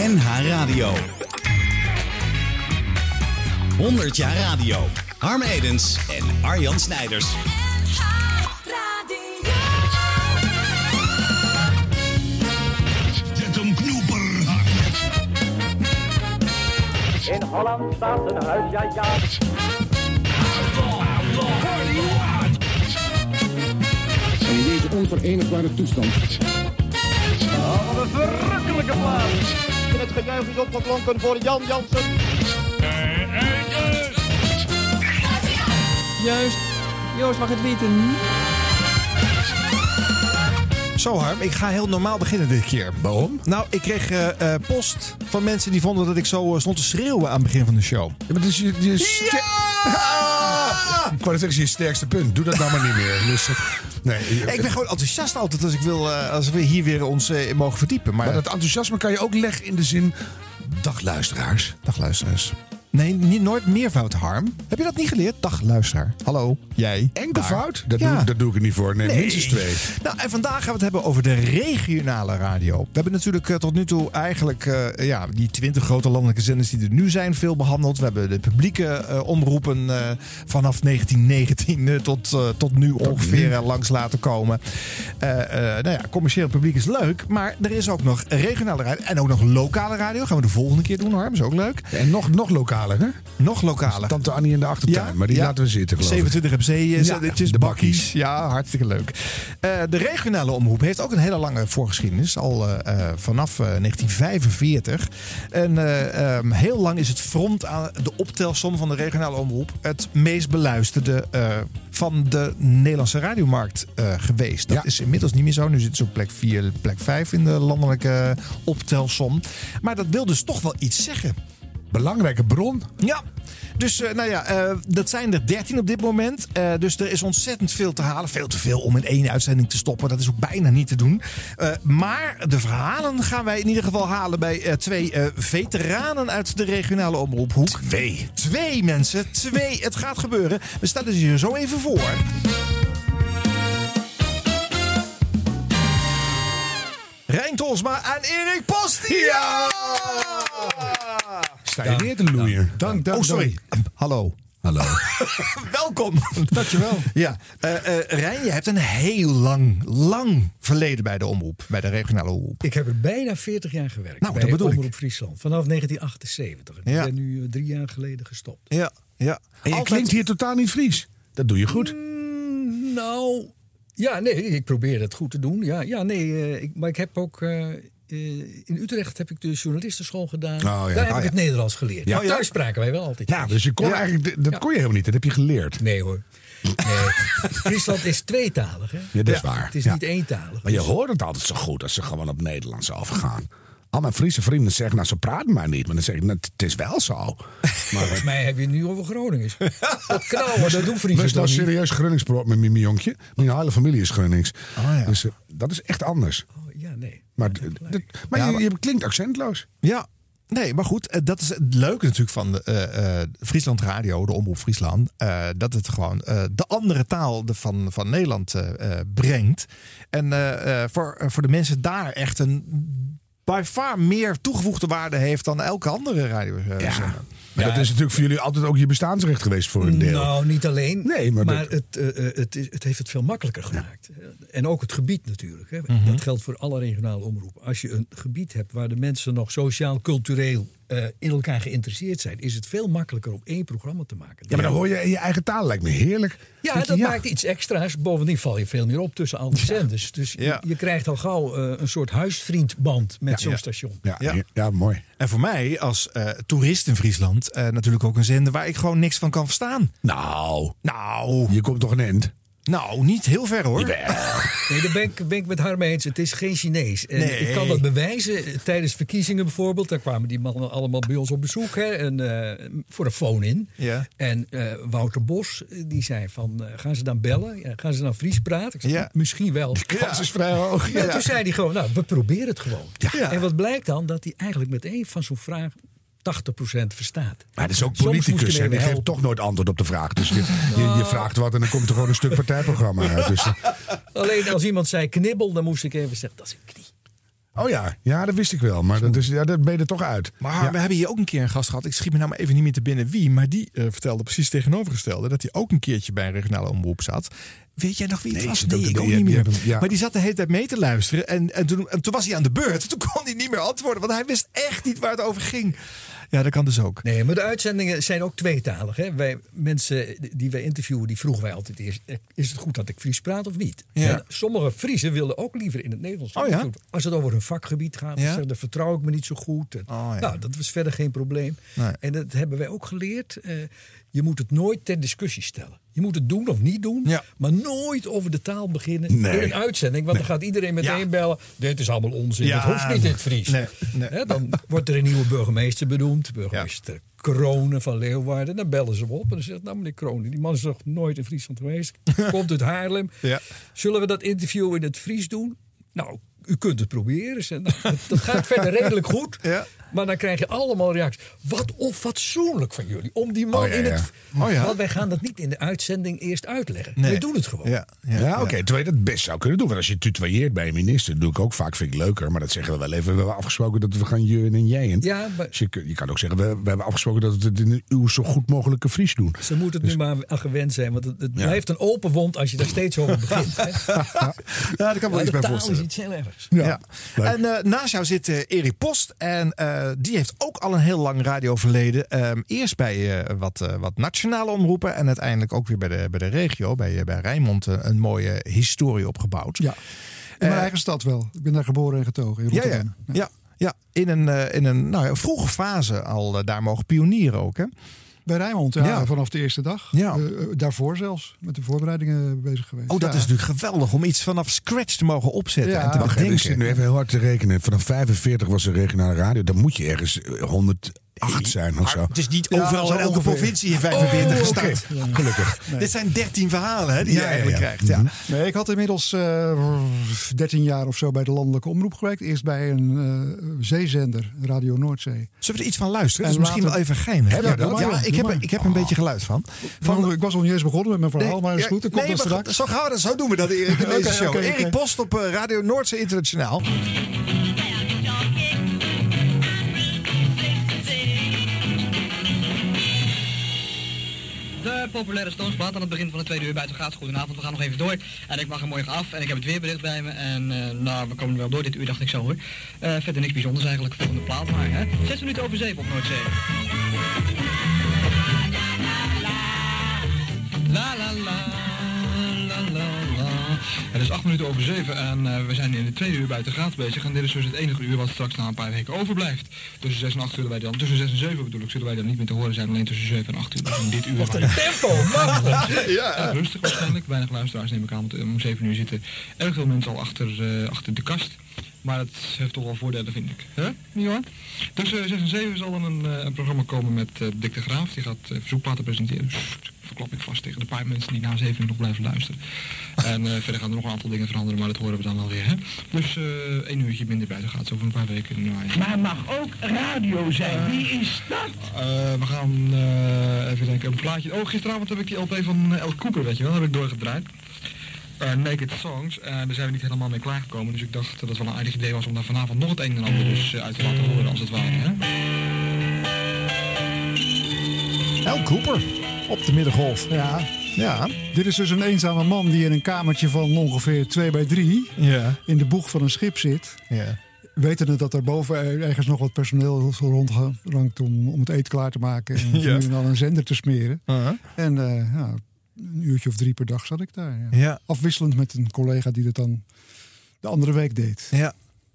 NH Radio. 100 jaar radio. Harm Edens en Arjan Snijders. Zet hem knoeper. In Holland staat een huis, ja ja. En in deze onverenigbare toestand Oh, wat een verrukkelijke plaats. En het gejuich is opgeklonken voor Jan Jansen. Juist. Joost mag het weten. Zo Harm, ik ga heel normaal beginnen dit keer. Waarom? Nou, ik kreeg eh, eh, post van mensen die vonden dat ik zo eh, stond te schreeuwen aan het begin van de show. Ja, maar is je, je ster- Ah! Ik wou zeggen, je sterkste punt. Doe dat nou maar niet meer. Dus, nee, Ik ben gewoon enthousiast altijd als ik wil, eh, als we hier weer ons eh, mogen verdiepen. Maar, maar dat enthousiasme kan je ook leggen in de zin... Dag luisteraars. dag luisteraars. Nee, niet, nooit meervoud Harm. Heb je dat niet geleerd? Dag luisteraar. Hallo, jij. Enkel daar. fout? Dat, Ja. doe, dat doe ik niet voor. Nee, Nee. minstens twee. Nou, en vandaag gaan we het hebben over de regionale radio. We hebben natuurlijk eh, tot nu toe eigenlijk eh, ja, die twintig grote landelijke zenders die er nu zijn veel behandeld. We hebben de publieke eh, omroepen vanaf 1919 eh, tot, tot nu ongeveer langs laten komen. Nou ja, commercieel publiek is leuk, maar er is ook nog regionale radio en ook nog lokale radio. Gaan we de volgende keer doen, Harm. Is ook leuk. En nog, nog lokaler, hè? Nog lokale. Tante Annie in de achtertuin. maar die ja. laten we zitten, geloof ik. 27 MC, eh, Ja, de bakkies. Ja, hartstikke leuk. Eh, de regionale omroep heeft ook een hele lange voorgeschiedenis. Al eh, eh, vanaf eh, 1945. En eh, ehm, heel lang is het front aan de optelsom van de regionale omroep... het meest beluisterde van de Nederlandse radiomarkt geweest. Dat is inmiddels niet meer zo. Nu zit ze op plek 4, plek 5 in de landelijke optelsom. Maar dat wil dus toch wel iets zeggen. Belangrijke bron. Ja, dus eh, nou ja, eh, dat zijn er 13 op dit moment. Eh, dus er is ontzettend veel te halen. Veel te veel om in één uitzending te stoppen. Dat is ook bijna niet te doen. Maar de verhalen gaan wij in ieder geval halen bij twee veteranen uit de regionale omroephoek. Twee. Twee mensen. Twee. Het gaat gebeuren. We stellen ze je zo even voor. Rijn Tolsma en Erik Post. Ja! Sta je neer te loeien. Dank, dank. Oh, sorry. Hallo. Hallo. Welkom. Dankjewel. Ja, eh eh Rijn, je hebt een heel lang, lang verleden bij de omroep, bij de regionale omroep. Ik heb er bijna 40 jaar gewerkt. Nou, bij dat bedoel ik. Omroep Friesland. Vanaf 1978. Ik Ja. ben nu eh, drie jaar geleden gestopt. Ja, ja. En je klinkt hier totaal niet Fries. Dat doe je goed. Nou, ja, nee, ik probeer het goed te doen. Ja, ja nee, eh, ik, maar ik heb ook... eh, in Utrecht heb ik de journalistenschool gedaan. ja. Daar heb Oh, ik ja. het Nederlands geleerd. Ja. Ja, thuis spraken wij wel altijd. Ja, dus je kon eigenlijk, dat kon je helemaal niet. Dat heb je geleerd. Nee hoor. Nee. Friesland is tweetalig, hè? Ja, dat is waar. Het is niet eentalig. Maar je hoort het altijd zo goed als ze gewoon op Nederlands afgaan. Al mijn Friese vrienden zeggen, nou, ze praten maar niet. Maar dan zeg ik, nou, het is wel zo. Maar Volgens mij heb je het nu over Gronings. Dat knauwen, dat doen we Friesen is nou serieus Groningsbrood met mijn jonkje. Mijn hele familie is Gronings. Oh, ja. Dus eh, dat is echt anders. Oh, nee. Maar, maar Ja, je, maar- je klinkt accentloos. Ja, nee, maar goed, eh, dat is het leuke natuurlijk van de, eh, eh, Friesland Radio, de Omroep Friesland. eh, dat het gewoon eh, de andere taal de van, van Nederland brengt. En eh, eh, voor, voor de mensen daar echt een by far meer toegevoegde waarde heeft dan elke andere radio. Ja. Dat is natuurlijk voor jullie altijd ook je bestaansrecht geweest voor een deel. Nou, niet alleen. Nee, maar dat- het, eh, eh, het, is, het heeft het veel makkelijker gemaakt. En ook het gebied natuurlijk. Hè. Mhm. Dat geldt voor alle regionale omroepen. Als je een gebied hebt waar de mensen nog sociaal-cultureel eh, in elkaar geïnteresseerd zijn, is het veel makkelijker om één programma te maken. ja, maar dan hoor je in je eigen taal. Lijkt me heerlijk. Ja, dat maakt iets extra's. Bovendien val je veel meer op tussen al die zenders. Dus je- Ja. je, krijgt al gauw eh, een soort huisvriendband met Ja. zo'n Ja. station. Ja, Ja. ja. ja, mooi. En voor mij als eh, toerist in Friesland eh, natuurlijk ook een zender waar ik gewoon niks van kan verstaan. Nou, Nou, je komt toch een end? Nou niet heel ver hoor. Nee, daar ben ik, ben ik met Harm eens. Het is geen Chinees. En Nee. Ik kan dat bewijzen. Tijdens verkiezingen bijvoorbeeld. Daar kwamen die mannen allemaal bij ons op bezoek. Hè, en, eh, voor een phone-in. Ja. En eh, Wouter Bos eh, die zei van... gaan ze dan bellen? Ja, gaan ze dan Fries praten? Ik zei, Ja. Misschien wel. Kans is vrij hoog. Ja, Toen zei hij gewoon, nou, we proberen het gewoon. Ja. En wat blijkt dan? Dat hij eigenlijk met één van zo'n vraag 80% verstaat. Maar het is ook politicus en die geeft toch nooit antwoord op de vraag. Dus je, je, je vraagt wat en dan komt er gewoon een stuk partijprogramma uit. Dus, eh, Alleen als iemand zei knibbel, dan moest ik even zeggen, dat is een knie. Oh ja, ja, dat wist ik wel. Maar dat, is, ja, dat ben je er toch uit. Maar Ja. we hebben hier ook een keer een gast gehad. Ik schiet me nou maar even niet meer te binnen wie. Maar die eh, vertelde precies tegenovergestelde. Dat hij ook een keertje bij een regionale omroep zat. Weet jij nog wie het Nee, was? Nee, ik de- ook niet meer. ja. Maar die zat de hele tijd mee te luisteren. En, en, toen, en toen was hij aan de beurt. Toen kon hij niet meer antwoorden. Want hij wist echt niet waar het over ging. Ja, dat kan dus ook. Nee, maar de uitzendingen zijn ook tweetalig. Hè? Wij, mensen die wij interviewen, die vroegen wij altijd eerst... eh, is het goed dat ik Fries praat of niet? Ja. En sommige Friesen wilden ook liever in het Nederlands. Oh ja? Als het over hun vakgebied gaat, Ja? dan vertrouw ik me niet zo goed. Oh ja. Nou, dat was verder geen probleem. Nee. En dat hebben wij ook geleerd. eh, je moet het nooit ter discussie stellen. Je moet het doen of niet doen, Ja. maar nooit over de taal beginnen Nee. in een uitzending. Want dan gaat iedereen meteen Ja. bellen. Dit is allemaal onzin, Ja. het hoeft niet in het Fries. Nee, dan wordt er een nieuwe burgemeester benoemd. Burgemeester Kronen van Leeuwarden. Dan bellen ze hem op en dan zegt nou meneer Kronen, die man is nog nooit in Friesland geweest. Komt uit Haarlem. Ja. Zullen we dat interview in het Fries doen? Nou, u kunt het proberen. Nou, dat, dat gaat verder redelijk goed. Ja. Maar dan krijg je allemaal reacties. Wat onfatsoenlijk van jullie. Om die man Oh ja, in het... ja. Oh ja. Want wij gaan dat niet in de uitzending eerst uitleggen. Nee. Wij doen het gewoon. Ja, ja, Ja, oké. Terwijl je dat best zou kunnen doen. Want als je tutoieert bij een minister, dat doe ik ook vaak, vind ik leuker. Maar dat zeggen we wel even. We hebben afgesproken dat we gaan je en jij. En Ja, maar- Dus je, kan ook zeggen, we, we hebben afgesproken dat we het in uw zo goed mogelijke Fries doen. Ze moeten het nu maar aan gewend zijn. Want het, het Ja. blijft een open wond als je daar steeds over begint. Hè. Ja, daar kan wel iets bij voorstellen. is iets heel ergs. Ja. En eh, naast jou zit eh, Erik Post. En eh, die heeft ook al een heel lang radioverleden. Ehm, eerst bij wat, wat nationale omroepen. En uiteindelijk ook weer bij de, bij de regio, bij, bij Rijnmond, een mooie historie opgebouwd. Ja, in mijn eigen stad wel. Ik ben daar geboren en getogen in ja, ja. Rotterdam. ja, ja. In een, in een nou, ja, vroege fase al daar mogen pionieren ook. Hè? bij Rijnmond ja, vanaf de eerste dag. Ja. Eh, eh, daarvoor zelfs, met de voorbereidingen bezig geweest. Oh, dat is natuurlijk geweldig om iets vanaf scratch te mogen opzetten. Ja. En te begrijpen. Ik zit nu even heel hard te rekenen. Vanaf 45 was er regionale radio. Dan moet je ergens 100 acht. Het is niet overal in elke provincie in 45 oh, Gelukkig. Dit zijn 13 verhalen hè, die je eigenlijk krijgt. Ja. Nee, ik had inmiddels eh, uh, 13 jaar of zo bij de landelijke omroep gewerkt. Eerst bij een eh, zeezender, Radio Noordzee. Zullen we er iets van luisteren? Is misschien wel even geheim. Ja, ik heb, ik heb een beetje geluid van. van ik was al begonnen met mijn verhaal, maar is goed. Komt nee, straks. Zo, gaan we, zo doen we dat, Erik, in deze show. Erik Post op eh, Radio Noordzee Internationaal. Populaire Stonesplaat aan het begin van de tweede uur buiten gaat. Goedenavond, we gaan nog even door. En ik mag er morgen af en ik heb het weerbericht bij me. En eh, nou, we komen wel door dit uur, dacht ik zo hoor. Eh, verder niks bijzonders eigenlijk, volgende plaat maar. Hè? Zes minuten over zeven op Noordzee. Het is acht minuten over zeven en eh, we zijn in de tweede uur buiten gaat bezig. En dit is dus het enige uur wat straks na een paar weken overblijft. Tussen zes en acht zullen wij dan, tussen zes en zeven bedoel ik, zullen wij dan niet meer te horen zijn. Alleen tussen zeven en acht uur. Dus in dit uur Wat een tempo, ja. rustig waarschijnlijk. Weinig luisteraars neem ik aan. Want om 7 uur zitten erg veel mensen al achter, eh, achter de kast. Maar het heeft toch wel voordelen, vind ik. Hè? Niet hoor? Tussen 6 en 7 zal er een, eh, een programma komen met eh, Dick de Graaf. Die gaat eh, verzoekplaten presenteren. Verklap ik vast tegen de paar mensen die na 7 uur nog blijven luisteren. En eh, verder gaan er nog een aantal dingen veranderen, maar dat horen we dan wel weer. Hè? Dus eh één uurtje minder buiten gaat. Zo over een paar weken. Nou, ja. Maar mag ook radio zijn. Wie is dat? Eh, we gaan eh, even denken, een plaatje. Oh, gisteravond heb ik die LP van eh, El Cooper, weet je wel, heb ik doorgedraaid. Eh, Naked Songs. En daar zijn we niet helemaal mee klaargekomen. Dus ik dacht dat het wel een aardig idee was om daar vanavond nog het een en ander dus eh, uit te laten horen, als het ware. Hè? El Cooper op de middengolf. Ja, Ja. dit is dus een eenzame man die in een kamertje van ongeveer 2 bij 3 Ja. in de boeg van een schip zit. ja. Wetende dat er boven ergens nog wat personeel rondrankt om, om het eten klaar te maken. En Ja. nu en dan een zender te smeren. Uh-huh. En eh, ja, een uurtje of drie per dag zat ik daar. Ja. Afwisselend met een collega die dat dan de andere week deed. ja.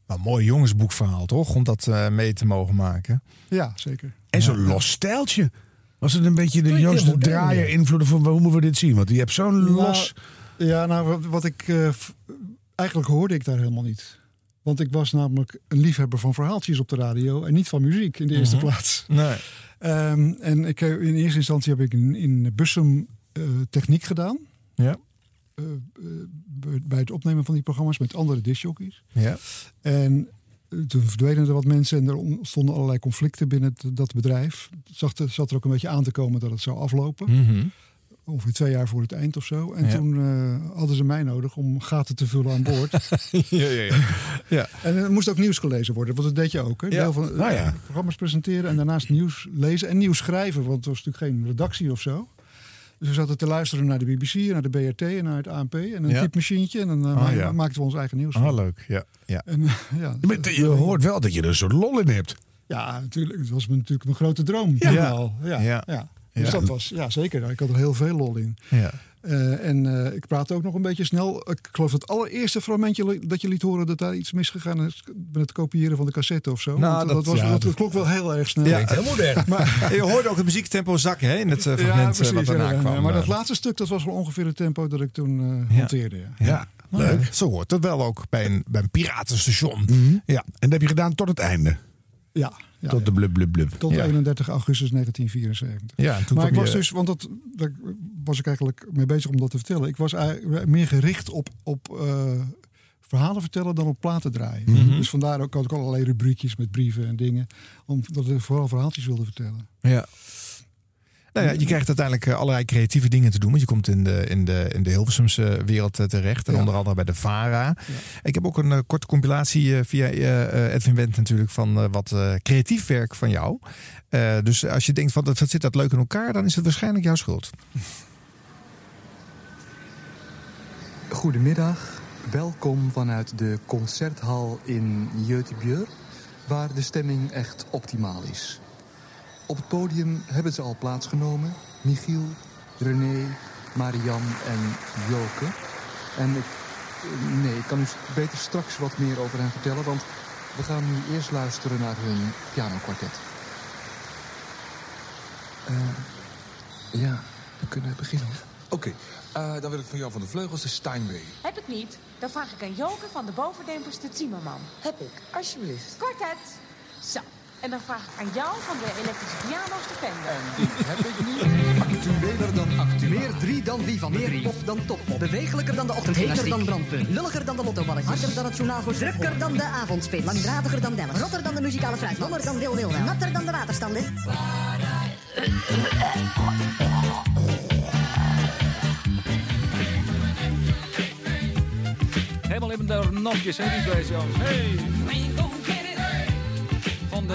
Maar een mooi jongensboekverhaal, toch? Om dat eh, mee te mogen maken. Ja, zeker. En zo'n los stijltje. Was het een beetje de Joost de Draaier invloeden van hoe moeten we dit zien? Want je hebt zo'n los... Ja, nou, wat, ik. eh, eigenlijk hoorde ik daar helemaal niet. Want ik was namelijk een liefhebber van verhaaltjes op de radio en niet van muziek in de eerste plaats. Nee. Ehm, en ik, in eerste instantie heb ik in, in Bussum eh, techniek gedaan. Ja. eh, bij- het opnemen van die programma's met andere discjockeys. Ja. En toen verdwenen er wat mensen en er ontstonden allerlei conflicten binnen het- dat bedrijf. Het zag er, zat er ook een beetje aan te komen dat het zou aflopen. Mhm. ongeveer twee jaar voor het eind of zo. En Ja. toen eh, hadden ze mij nodig om gaten te vullen aan boord. ja, ja, ja. ja. en er moest ook nieuws gelezen worden, want dat deed je ook. Hè? Ja. Deel van, Nou ja. Programma's presenteren en daarnaast nieuws lezen en nieuws schrijven. Want het was natuurlijk geen redactie of zo. Dus we zaten te luisteren naar de BBC, en naar de BRT en naar het ANP. En een Ja. typemachientje. En dan eh, Ah, ja. maakten we ons eigen nieuws. Ah, leuk. Ja, ja. En, eh, ja, Maar je hoort wel dat je er een soort lol in hebt. ja, natuurlijk. Het was natuurlijk mijn grote droom. Ja. Ja. Ja. Dus dat was, ja zeker. Ik had er heel veel lol in. ja. Eh, en eh, ik praatte ook nog een beetje snel. Ik geloof het allereerste fragmentje dat je liet horen dat daar iets misgegaan is met het kopiëren van de cassette of zo. Nou, Want dat- was, ja, dat, dat- klonk wel heel erg snel. Ja. Heel modern. Maar, Je hoorde ook het muziektempo zakken hè, in het eh, fragment eh, wat daarna ja, kwam. Maar eh. dat laatste stuk dat was wel ongeveer het tempo dat ik toen eh, Ja. hanteerde. Ja. Ja, leuk. Zo hoort het wel ook bij een, bij een piratenstation. Mhm. Ja. En dat heb je gedaan tot het einde. Ja, ja, tot de blub blub blub. tot Ja. 31 augustus 1974. Ja, toen maar ik was je- dus, want dat, daar was ik eigenlijk mee bezig om dat te vertellen. Ik was eigenlijk meer gericht op, op eh, verhalen vertellen dan op platen draaien. Mhm. Dus vandaar ook had ik allerlei rubriekjes met brieven en dingen. Omdat ik vooral verhaaltjes wilde vertellen. Ja. Nou ja, je krijgt uiteindelijk eh, allerlei creatieve dingen te doen. Want je komt in de, in de, in de Hilversumse wereld eh, terecht. En Ja. onder andere bij de VARA. Ik heb ook een eh, korte compilatie eh, via eh, eh, Edwin Wendt natuurlijk van eh, wat eh, creatief werk van jou. Eh, dus als je denkt van dat, wat zit dat leuk in elkaar, dan is het waarschijnlijk jouw schuld. Goedemiddag, welkom vanuit de concerthal in Göteborg, waar de stemming echt optimaal is. Op het podium hebben ze al plaatsgenomen, Michiel, René, Marianne en Joke. En ik, eh, nee, ik kan u beter straks wat meer over hen vertellen, want we gaan nu eerst luisteren naar hun pianokwartet. Eh, ja, we kunnen beginnen. Oké, eh, dan wil ik van jou van de vleugels de Steinway. Heb ik niet? Dan vraag ik aan Joke van de bovendempers de Zimmerman. Heb ik, alsjeblieft. Kwartet. Zo. En dan vraag ik aan jou van de elektrische piano's de Fender. Die heb ik niet. Actueler dan actu. Meer drie dan wie van drie. Pop dan top. Bewegelijker dan de ochtendgymnastiek. Heter dan brandpunt. Lulliger dan de lottoballetjes. Harder dan het journaal voor Drukker dan de avondspits. Langdradiger dan Dallas. Rotter dan de muzikale fruit. Langer dan Wil Wil Natter dan de waterstanden. Helemaal in de nopjes, hè, die Jones. Hey!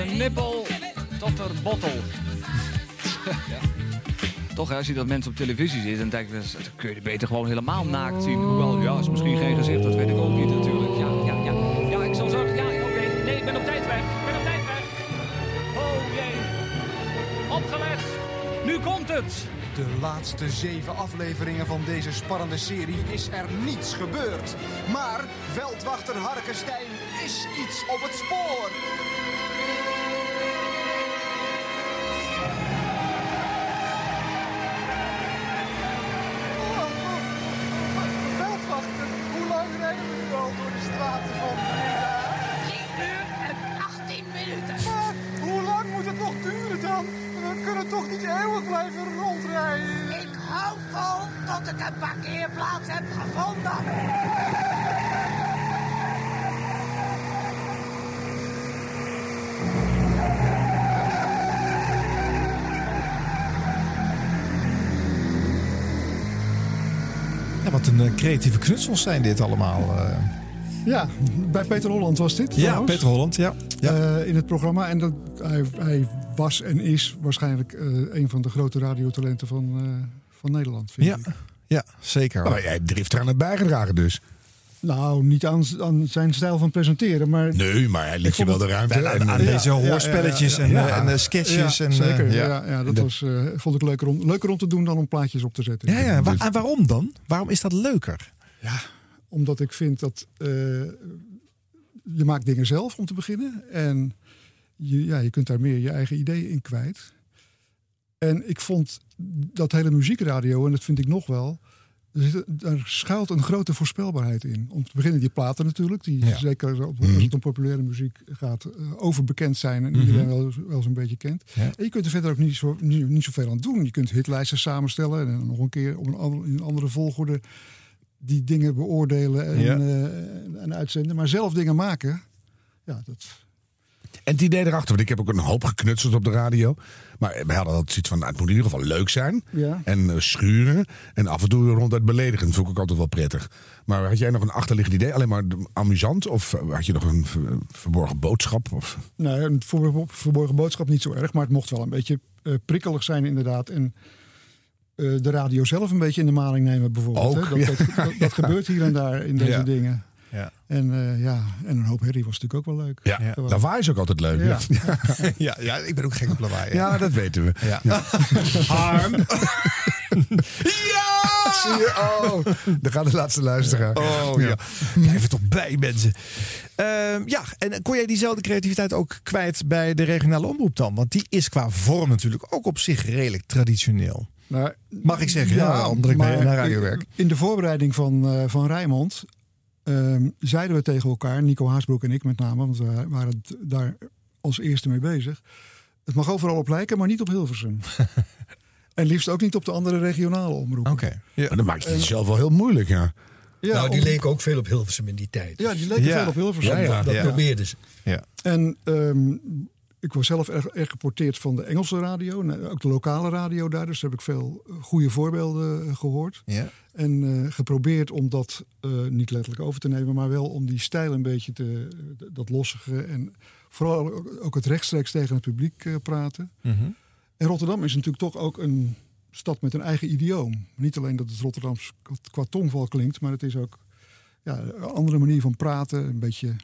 Van de nippel tot de bottel. ja. Toch, als je dat mensen op televisie ziet, dan denk ik, dat kun je die beter gewoon helemaal naakt zien. Hoewel, ja, is misschien geen gezicht, dat weet ik ook niet natuurlijk. Ja, ja, ja. Ja, ik zal zorgen. Ja, oké. Nee, ik ben op tijd weg. Ik ben op tijd weg. Oh jee. Opgelet. Nu komt het. De laatste zeven afleveringen van deze spannende serie is er niets gebeurd. Maar veldwachter Harkenstein is iets op het spoor. Een eh, creatieve knutsels zijn dit allemaal. eh. Ja, bij Peter Holland was dit. Ja, trouwens. Peter Holland, ja. Eh, in het programma. En dat, hij, hij was en is waarschijnlijk een van de grote radiotalenten van, van Nederland. Vind Ja, ik. ja zeker. Maar jij hebt driftig aan het bijgedragen dus. Nou, niet aan, aan zijn stijl van presenteren, maar... Nee, maar hij liet je wel de ruimte. Aan, en, aan deze ja, ja, hoorspelletjes ja, en, ja. en eh, sketches. Ja, en, eh, zeker. ja. ja. Ja, dat was, eh, vond ik leuker om, leuker om te doen dan om plaatjes op te zetten. Ja, ja. Wa- en waarom dan? Waarom is dat leuker? Omdat ik vind dat je maakt dingen zelf om te beginnen. En je, ja, je kunt daar meer je eigen ideeën in kwijt. En ik vond dat hele muziekradio, en dat vind ik nog wel... er Daar schuilt een grote voorspelbaarheid in. Om te beginnen die platen natuurlijk. Die Ja. zeker op- als het om populaire muziek gaat eh, overbekend zijn. En Mhm. iedereen wel, wel zo'n beetje kent. Ja. En je kunt er verder ook niet, zo, niet, niet zoveel aan doen. Je kunt hitlijsten samenstellen. En nog een keer op een andere, in een andere volgorde die dingen beoordelen en, Ja. eh, en uitzenden. Maar zelf dingen maken, ja, dat, En het idee erachter, want ik heb ook een hoop geknutseld op de radio. Maar wij hadden altijd zoiets van, nou, het moet in ieder geval leuk zijn. Ja. En eh, schuren. En af en toe ronduit beledigend, vond ik ook altijd wel prettig. Maar had jij nog een achterliggend idee? Alleen maar amusant? Of eh, had je nog een ver- verborgen boodschap? Of... Nee, een verborgen boodschap niet zo erg, maar het mocht wel een beetje eh, prikkelig zijn inderdaad. En de radio zelf een beetje in de maling nemen bijvoorbeeld. Ook, hè. Dat, ja. dat, dat, dat gebeurt hier en daar in deze Ja. dingen. Ja. En eh, ja, en een hoop herrie was natuurlijk ook wel leuk. Ja, Gewoon. lawaai is ook altijd leuk. Ja, Ja. ja, ja, ik ben ook gek op lawaai. Ja, dat weten we. Ja. Harm. ja! Zie je? Oh, daar gaat de laatste luisteraar. Oh ja. Blijf er toch bij, mensen. Ehm, ja, en kon jij diezelfde creativiteit ook kwijt bij de regionale omroep dan? Want die is qua vorm natuurlijk ook op zich redelijk traditioneel. Nou, Mag ik zeggen, ja, omdat ik bij maar naar radio werk. In de voorbereiding van, eh van Rijnmond ehm, zeiden we tegen elkaar, Nico Haasbroek en ik met name, want we waren daar als eerste mee bezig. Het mag overal op lijken, maar niet op Hilversum. en liefst ook niet op de andere regionale omroepen. Oké. Maar dan maakt je het zelf wel heel moeilijk, ja. Ja, nou, die om- leken ook veel op Hilversum in die tijd. Ja, die leken Ja. veel op Hilversum. Ja, ja. Dat, dat Ja. probeerden ze. Ja. En ehm, ik was zelf erg, erg geporteerd van de Engelse radio, en ook de lokale radio daar. Dus daar heb ik veel eh, goede voorbeelden eh, gehoord. Ja. En eh, geprobeerd om dat niet letterlijk over te nemen, maar wel om die stijl een beetje te, dat lossige en vooral ook- het rechtstreeks tegen het publiek praten. Mhm. En Rotterdam is natuurlijk toch ook een stad met een eigen idioom. Niet alleen dat het Rotterdams qua tongval klinkt, maar het is ook ja, een andere manier van praten, een beetje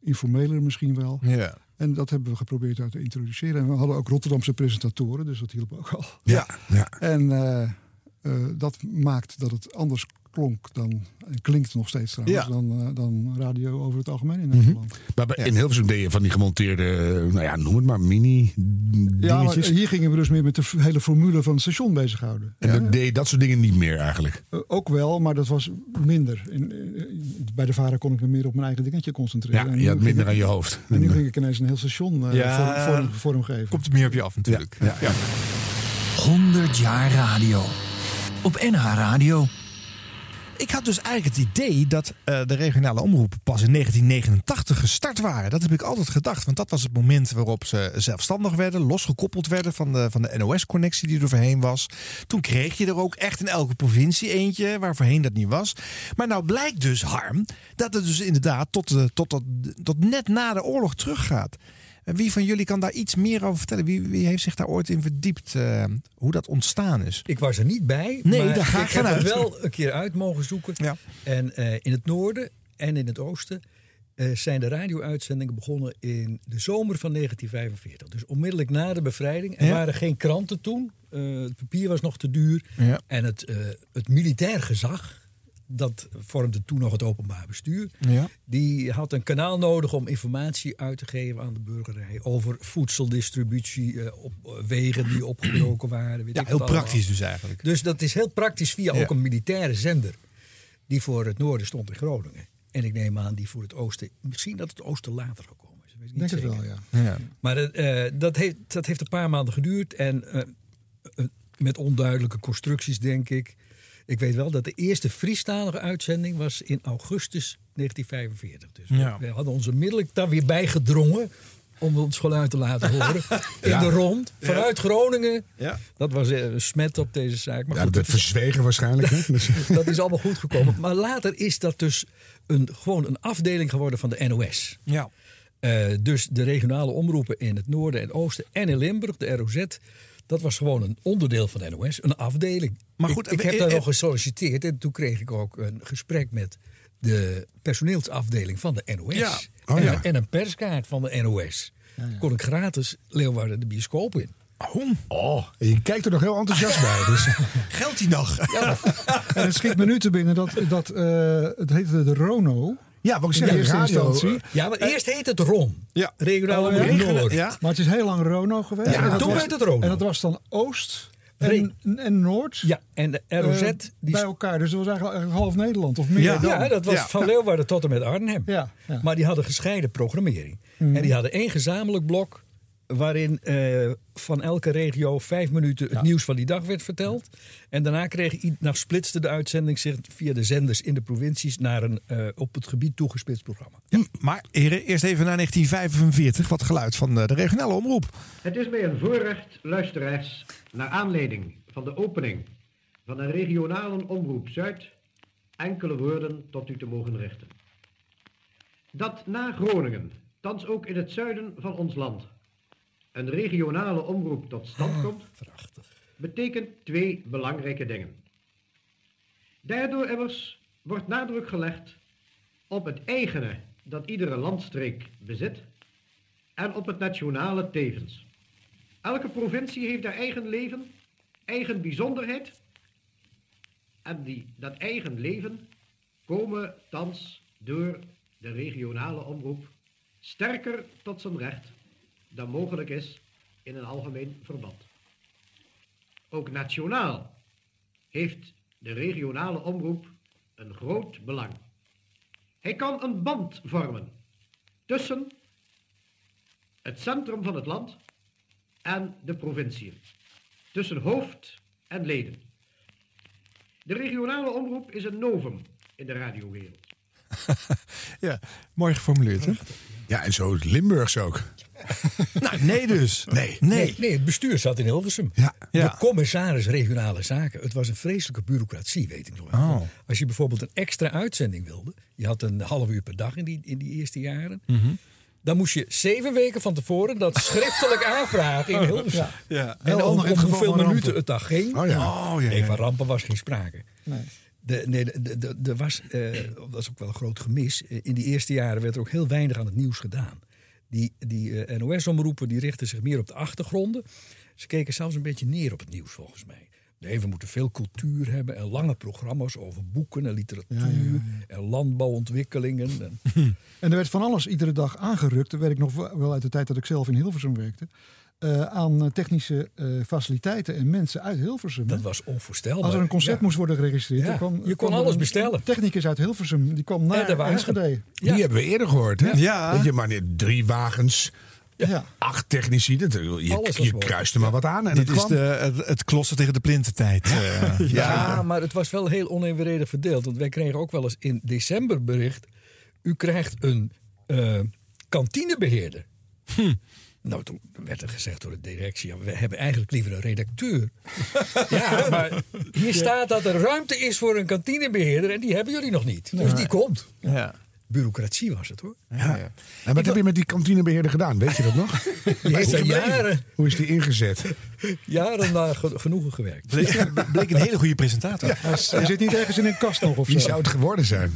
informeler misschien wel. Ja. En dat hebben we geprobeerd uit te introduceren. En we hadden ook Rotterdamse presentatoren, dus dat hielp ook al. Ja, ja. En eh, eh, dat maakt dat het anders klonk dan, en klinkt nog steeds trouwens, Ja. dan, eh, dan radio over het algemeen in Mhm. Nederland. Maar bij- in Hilversum deed je van die gemonteerde, eh, nou ja, noem het maar, mini Ja, maar dingetjes. hier gingen we dus meer met de hele formule van het station bezighouden. en dan deed je dat soort dingen niet meer eigenlijk. Eh, ook wel, maar dat was minder. In, in- bij de Varen kon ik me meer op mijn eigen dingetje concentreren. Ja, En je had minder ik- aan je hoofd. En nu ging ik ineens een heel station Ja. vorm, vorm, vormgeven. Komt er meer op je af natuurlijk. Ja, ja. 100 jaar radio. Op NH Radio. Ik had dus eigenlijk het idee dat eh, de regionale omroepen pas in 1989 gestart waren. Dat heb ik altijd gedacht. Want dat was het moment waarop ze zelfstandig werden, losgekoppeld werden van de, van de NOS-connectie die er voorheen was. Toen kreeg je er ook echt in elke provincie eentje, waar voorheen dat niet was. Maar nou blijkt dus, Harm, dat het dus inderdaad tot, tot, tot net na de oorlog teruggaat. En wie van jullie kan daar iets meer over vertellen? Wie, wie heeft zich daar ooit in verdiept, eh, hoe dat ontstaan is? Ik was er niet bij. Nee, maar daar ga ik ik heb wel een keer uit mogen zoeken. Ja. En eh, in het noorden en in het oosten eh, zijn de radio-uitzendingen begonnen in de zomer van 1945. Dus onmiddellijk na de bevrijding. Er Ja. waren geen kranten toen. Het papier was nog te duur. Ja. En het, het militair gezag, dat vormde toen nog het openbaar bestuur. Ja. Die had een kanaal nodig om informatie uit te geven aan de burgerij over voedseldistributie eh, op eh, wegen die opgebroken waren. Weet Ja, ik heel praktisch dus eigenlijk. Dus dat is heel praktisch via Ja. ook een militaire zender. Die voor het noorden stond in Groningen. En ik neem aan die voor het oosten. Misschien dat het oosten later gekomen is. Weet ik niet denk het wel, ja. Ja. Maar eh, dat, heeft, dat heeft een paar maanden geduurd. En met onduidelijke constructies, denk ik. Ik weet wel dat de eerste Friestalige uitzending was in augustus 1945. Dus Ja. we hadden ons onmiddellijk daar weer bij gedrongen. Om ons geluid te laten horen. In Ja. de rond. Vanuit Groningen. Ja. Dat was eh, een smet op deze zaak. Maar Ja, goed, dat werd verzwegen waarschijnlijk. Hè? Dus, dat is allemaal goed gekomen. Maar later is dat dus een, gewoon een afdeling geworden van de NOS. Ja. Eh, dus de regionale omroepen in het noorden en oosten en in Limburg, de ROZ. Dat was gewoon een onderdeel van de NOS, een afdeling. Maar goed, ik, ik eh, heb daar eh, nog gesolliciteerd en toen kreeg ik ook een gesprek met de personeelsafdeling van de NOS. Ja. Oh, en, ja. en een perskaart van de NOS. Kon ik gratis Leeuwarden de bioscoop in. oh, en je kijkt er nog heel enthousiast bij. Dus, Geldt die nog? En het schiet me nu te binnen dat, dat eh, het heette de Rono. Ja, wat ik In zeg, eerste radio. instantie. Ja, maar eerst heet het RON. Ja. Regionale Oh, ja? Noord. Ja. Maar het is heel lang Rono geweest. Ja, En dat toen was- werd het Rono. En dat was dan Oost en, en Noord Ja, en de ROZ... eh, die bij elkaar. Dus dat was eigenlijk, eigenlijk half Nederland of meer Ja. dan. Ja, dat was Ja. van Leeuwarden tot en met Arnhem. Ja, ja. Maar die hadden gescheiden programmering. Mhm. En die hadden één gezamenlijk blok waarin eh, van elke regio vijf minuten het nieuws van die dag werd verteld. En daarna kreeg nou, splitste de uitzending zich via de zenders in de provincies naar een eh, op het gebied toegespitst programma. Maar heren, eerst even naar 1945. Wat geluid van eh, de regionale omroep. Het is mij een voorrecht, luisteraars, naar aanleiding van de opening van een regionale omroep Zuid enkele woorden tot u te mogen richten. Dat na Groningen, thans ook in het zuiden van ons land, een regionale omroep tot stand komt, betekent twee belangrijke dingen. Daardoor immers wordt nadruk gelegd op het eigene dat iedere landstreek bezit en op het nationale tevens. Elke provincie heeft haar eigen leven, eigen bijzonderheid. En die, dat eigen leven komen thans door de regionale omroep sterker tot zijn recht dan mogelijk is in een algemeen verband. Ook nationaal heeft de regionale omroep een groot belang. Hij kan een band vormen tussen het centrum van het land en de provinciën, tussen hoofd en leden. De regionale omroep is een novum in de radiowereld. Ja, mooi geformuleerd, hè? Ja, en zo Limburgs ook. nou, nee dus. Nee. Nee. nee, het bestuur zat in Hilversum. Ja. Ja. De commissaris regionale zaken. Het was een vreselijke bureaucratie, weet ik nog wel. Oh. Als je bijvoorbeeld een extra uitzending wilde. Je had een half uur per dag in die, in die eerste jaren. Mhm. Dan moest je zeven weken van tevoren dat schriftelijk aanvragen in Hilversum. Ja. En Heel om, hoeveel minuten het dag ging. Oh ja. Oh, ja, Nee, van rampen was geen sprake. Nee. De, nee, de, de, de- er was, eh, dat is ook wel een groot gemis. In die eerste jaren werd er ook heel weinig aan het nieuws gedaan. Die, die eh, NOS-omroepen die richten zich meer op de achtergronden. Ze keken zelfs een beetje neer op het nieuws, volgens mij. Nee, we moeten veel cultuur hebben en lange programma's over boeken en literatuur Ja, ja, ja, en landbouwontwikkelingen. En, En er werd van alles iedere dag aangerukt. Dat weet ik nog wel uit de tijd dat ik zelf in Hilversum werkte. Eh, aan technische eh, faciliteiten en mensen uit Hilversum. hè. dat was onvoorstelbaar. Als er een concert Ja. moest worden geregistreerd, Ja, dan kwam, je kon alles bestellen. Technicus uit Hilversum, die kwam naar Enschede. Ja. Die hebben we eerder gehoord, hè? Ja. Weet je, maar drie wagens, Ja. acht technici. Dat, je je kruist er maar wat aan en Dit het is kwam. de, het, het klossen tegen de plintentijd. eh. Ja, maar het was wel heel onevenredig verdeeld. Want wij kregen ook wel eens in december bericht... u krijgt een eh, kantinebeheerder. Nou, toen werd er gezegd door de directie... We hebben eigenlijk liever een redacteur. ja, maar hier staat dat er ruimte is voor een kantinebeheerder... en die hebben jullie nog niet. Dus die komt. Ja. Bureaucratie was het, hoor. Ja. En wat heb je met die kantinebeheerder gedaan? Weet je dat nog? Die heeft er jaren, Hoe is die ingezet? jaren naar ge- genoegen gewerkt. Bleek, bleek een hele goede presentator. Hij zit niet ergens in een kast nog of Wie zo. zou het geworden zijn?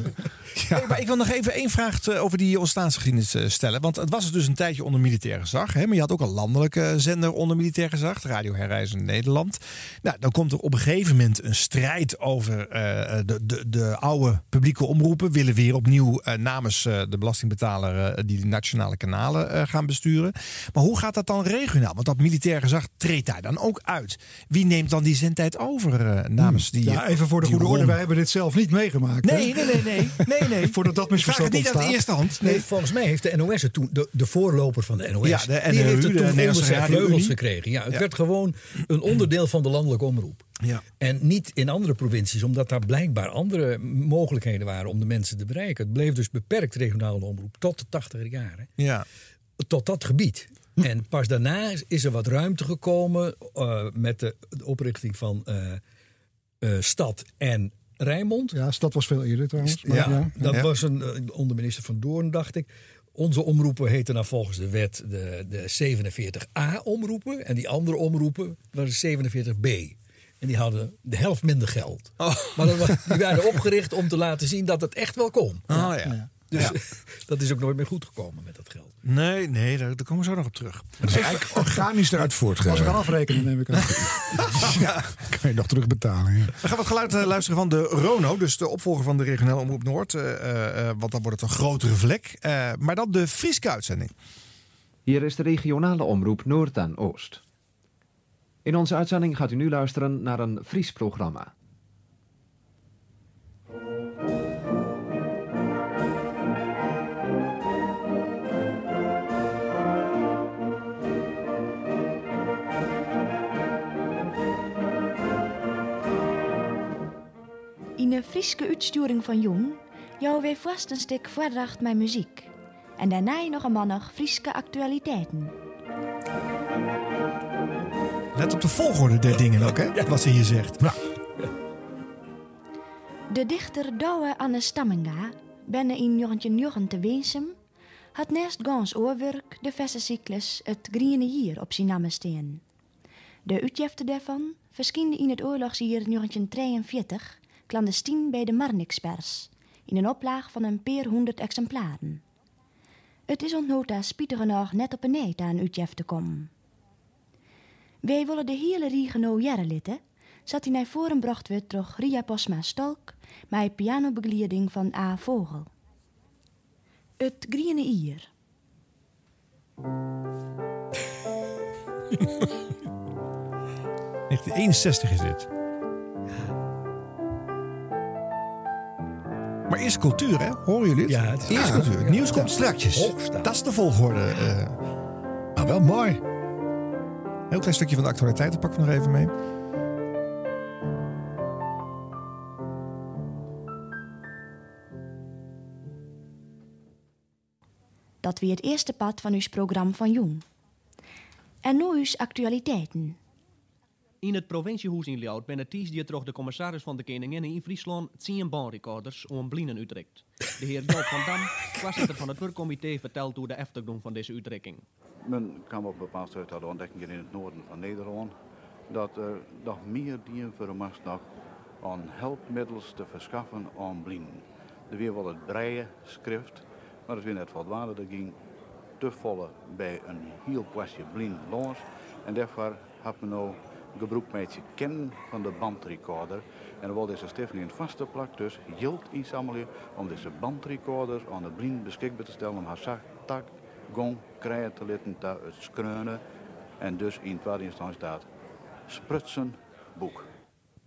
Hey, maar ik wil nog even één vraag eh, over die ontstaansgeschiedenis eh, stellen. Want het was dus een tijdje onder militair gezag. Hè? Maar je had ook een landelijke zender onder militair gezag. Radio Herreizen Nederland. Nou, dan komt er op een gegeven moment een strijd over eh, de, de, de oude publieke omroepen. Willen weer opnieuw eh, namens eh, de belastingbetaler eh, die de nationale kanalen eh, gaan besturen. Maar hoe gaat dat dan regionaal? Want dat militair gezag treedt daar dan ook uit. Wie neemt dan die zendtijd over eh, namens die Ja, even voor de goede orde, wij hebben dit zelf niet meegemaakt. hè? Nee, nee, nee, nee. nee, nee. Voordat dat Ik vraag misverstand het niet de eerste hand. Nee, Nee. volgens mij heeft de NOS het toen, de, de voorloper van de NOS, Ja, de die heeft het de toen onder Nederlandse zijn Radio-Unie. vleugels gekregen. Ja, het Ja. werd gewoon een onderdeel van de landelijke omroep. Ja. En niet in andere provincies, omdat daar blijkbaar andere mogelijkheden waren om de mensen te bereiken. Het bleef dus beperkt regionale omroep tot de tachtiger jaren. Ja. Tot dat gebied. En pas daarna is- er wat ruimte gekomen eh, met de, de oprichting van eh, eh, Stad en Rijnmond. Ja, stad was veel eerder trouwens. maar Ja, ja. dat Ja. was een, onder minister Van Doorn, dacht ik. Onze omroepen heten nou volgens de wet de, de 47A-omroepen. En die andere omroepen waren 47B. En die hadden de helft minder geld. Oh. Maar dat was- die waren opgericht om te laten zien dat het echt wel kon. Oh ja. Dus dat is ook nooit meer goed gekomen met dat geld. Nee, nee, daar, daar komen we zo nog op terug. Dat is eigenlijk organisch eruit Als we gaan voortgegaan. afrekenen, neem ik aan. Ja, kan je nog terugbetalen. Ja. We gaan wat geluid eh, luisteren van de Rono, dus de opvolger van de regionale omroep Noord. eh, eh, eh, want dan wordt het een grotere vlek. Eh, maar dan de Frieske uitzending. Hier is de regionale omroep Noord en Oost. In onze uitzending gaat u nu luisteren naar een Fries programma. In een Friese uitsturing van Jong jouw weer vast een stuk voordracht met muziek. En daarna nog een mannig Friese actualiteiten. Let op de volgorde der dingen ook, hè? Wat ze hier zegt. De dichter Douwe Anne Stammenga, binnen in Jorntje te Weensum, had naast gans oorwerk de vessencyclus Het Griene Hier op zijn namen staan. De uitjefte daarvan verschijnde in het oorlogsjaar 1943 clandestien bij de Marnixpers, in een oplaag van een paar honderd exemplaren. Het is ontnota spietig genoeg net op een neet aan uitjef te komen. Wij willen de hele Riegeno jaren litten, zat hij naar voren bracht werd door Ria Posma Stolk, met pianobegeleiding van A. Vogel. Het Griene Ier. ...1961 is dit. Maar eerst cultuur, hè? Horen jullie het? Ja, het is eerst ja, cultuur. Het nieuws ja. komt strakjes. Hoogstaan. Dat is de volgorde. eh. maar wel mooi. Heel klein stukje van de actualiteiten pakken we nog even mee. Dat weer het eerste pad van uw programma van Jong. En nu uw actualiteiten. In het provinciehuis in Ljout ben het die terug de commissaris van de Koningin in Friesland 10 baanrecorders om blinden uitrekt. De heer Joop van Dam, voorzitter van het werkcomité, vertelt hoe de achtergrond van deze uitrekking. Men kwam op bepaald tot de ontdekking in het noorden van Nederland dat er nog meer dieren vermast nog aan helpmiddels te verschaffen aan blinden. Er weer wel het breien schrift, maar het weer net voldoende. Er ging te volle bij een heel kwastje blind los. En daarvoor had men nou gebruik met je kennen van de bandrecorder. En wil deze stichting een vaste plak dus geld inzamelen om deze bandrecorders aan de blind beschikbaar te stellen om haar zacht tak, gong, krijgen te laten te. En dus in tweede instantie staat sprutsen boek.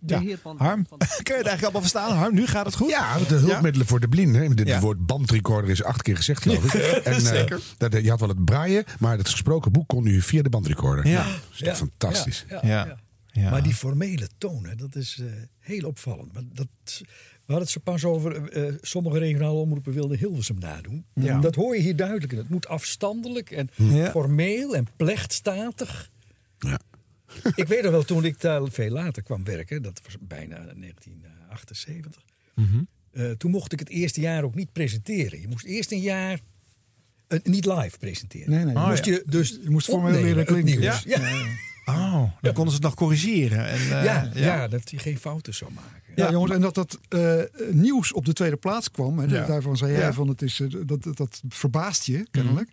Ja, Harm, kun je het eigenlijk allemaal verstaan? Harm, nu gaat het goed? Ja, de hulpmiddelen voor de blinden. Het Ja. woord bandrecorder is acht keer gezegd, geloof ik. En, eh, Zeker. dat, je had wel het braaien, maar het gesproken boek kon nu via de bandrecorder. Ja. Dat is echt fantastisch. Ja, Ja. ja. Ja. Maar die formele toon, hè, dat is eh, heel opvallend. Maar dat, we hadden het zo pas over, eh, sommige regionale omroepen wilden Hilversum nadoen. Ja. Dat hoor je hier duidelijk. in. Het moet afstandelijk en Ja. formeel en plechtstatig. Ja. Ik weet nog wel, toen ik daar veel later kwam werken, dat was bijna 1978. Mhm. eh, toen mocht ik het eerste jaar ook niet presenteren. Je moest eerst een jaar eh, niet live presenteren. Nee, nee. Oh, moest ja. je, dus Je moest formeel leren klinken. nieuws. Ja. Ja. Oh, dan konden ze het nog corrigeren. En, eh, ja, ja. dat hij geen fouten zou maken. Ja, jongens, en dat dat nieuws op de tweede plaats kwam. Ja. Daarvan zei jij Ja. van het is, dat, dat, dat verbaast je kennelijk.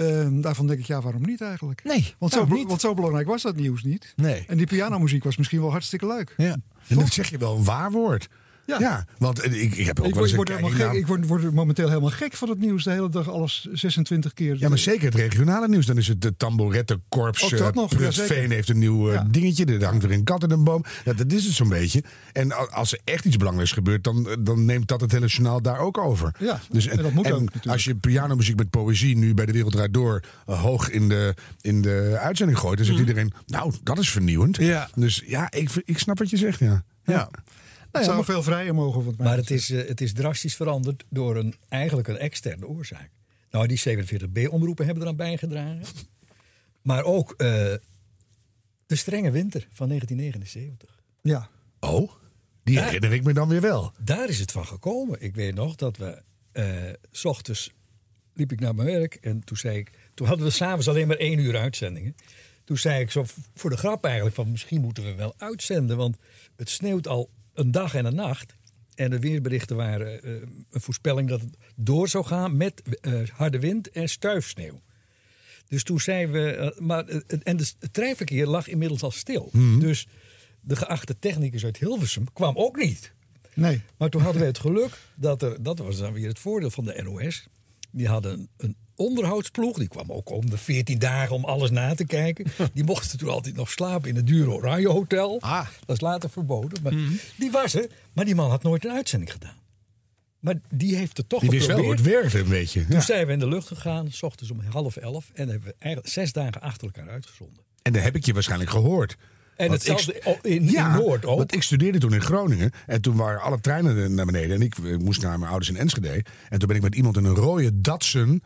Ehm, daarvan denk ik, ja, waarom niet eigenlijk? Nee, Want, zo, niet? want zo belangrijk was dat nieuws niet. Nee. En die pianomuziek was misschien wel hartstikke leuk. Ja. En dat zeg je wel een waar woord. Ja. Ja, want eh, ik, ik heb ook Ik wel eens word, een word helemaal kijkje gek, naar- ik word, word momenteel helemaal gek van het nieuws. De hele dag alles 26 keer. Ja, maar zeker het regionale nieuws. Dan is het de Tamborettenkorps. Dat eh, ja, zeker. heeft een nieuw eh, Ja. dingetje. Er hangt er een kat in een boom. Ja, dat is het zo'n beetje. En als er echt iets belangrijks gebeurt, dan, dan neemt dat het hele journaal daar ook over. Ja, dus, en dat moet ook natuurlijk. als je pianomuziek met poëzie nu bij de Wereld Draait Door hoog in de, in de uitzending gooit, dan zegt iedereen, nou, dat is vernieuwend. Ja. Dus ja, ik, ik snap wat je zegt, ja. Ja. Het zou veel vrijer mogen. Wat mij Maar het is, eh, het is drastisch veranderd door een, eigenlijk een externe oorzaak. Nou, die 47B-omroepen hebben eraan bijgedragen. Maar ook eh, de strenge winter van 1979. Ja. Oh, die Ja. herinner ik me dan weer wel. Daar is het van gekomen. Ik weet nog dat we, eh, s ochtends liep ik naar mijn werk en toen zei ik, toen hadden we s'avonds alleen maar één uur uitzendingen. Toen zei ik zo voor de grap eigenlijk van misschien moeten we wel uitzenden, want het sneeuwt al een dag en een nacht. En de weerberichten waren eh, een voorspelling dat het door zou gaan met eh, harde wind en stuifsneeuw. Dus toen zeiden we, eh, maar, en de, het treinverkeer lag inmiddels al stil. Mhm. Dus de geachte technicus uit Hilversum kwam ook niet. Nee. Maar toen hadden we het geluk dat er, dat was dan weer het voordeel van de NOS. Die hadden een, een onderhoudsploeg, die kwam ook om de 14 dagen om alles na te kijken. Die mochten toen altijd nog slapen in het dure Oranje Hotel. Ah. Dat is later verboden. Maar Mhm. Die was er, maar die man had nooit een uitzending gedaan. Maar die heeft het toch Die wist wel hoe het werkte een beetje. Toen Ja. zijn we in de lucht gegaan, s ochtends om half elf. En hebben we eigenlijk zes dagen achter elkaar uitgezonden. En dat heb ik je waarschijnlijk gehoord. En hetzelfde ik- in, in Noord ook. Want ik studeerde toen in Groningen. En toen waren alle treinen naar beneden. En ik eh, moest naar mijn ouders in Enschede. En toen ben ik met iemand in een rode Datsun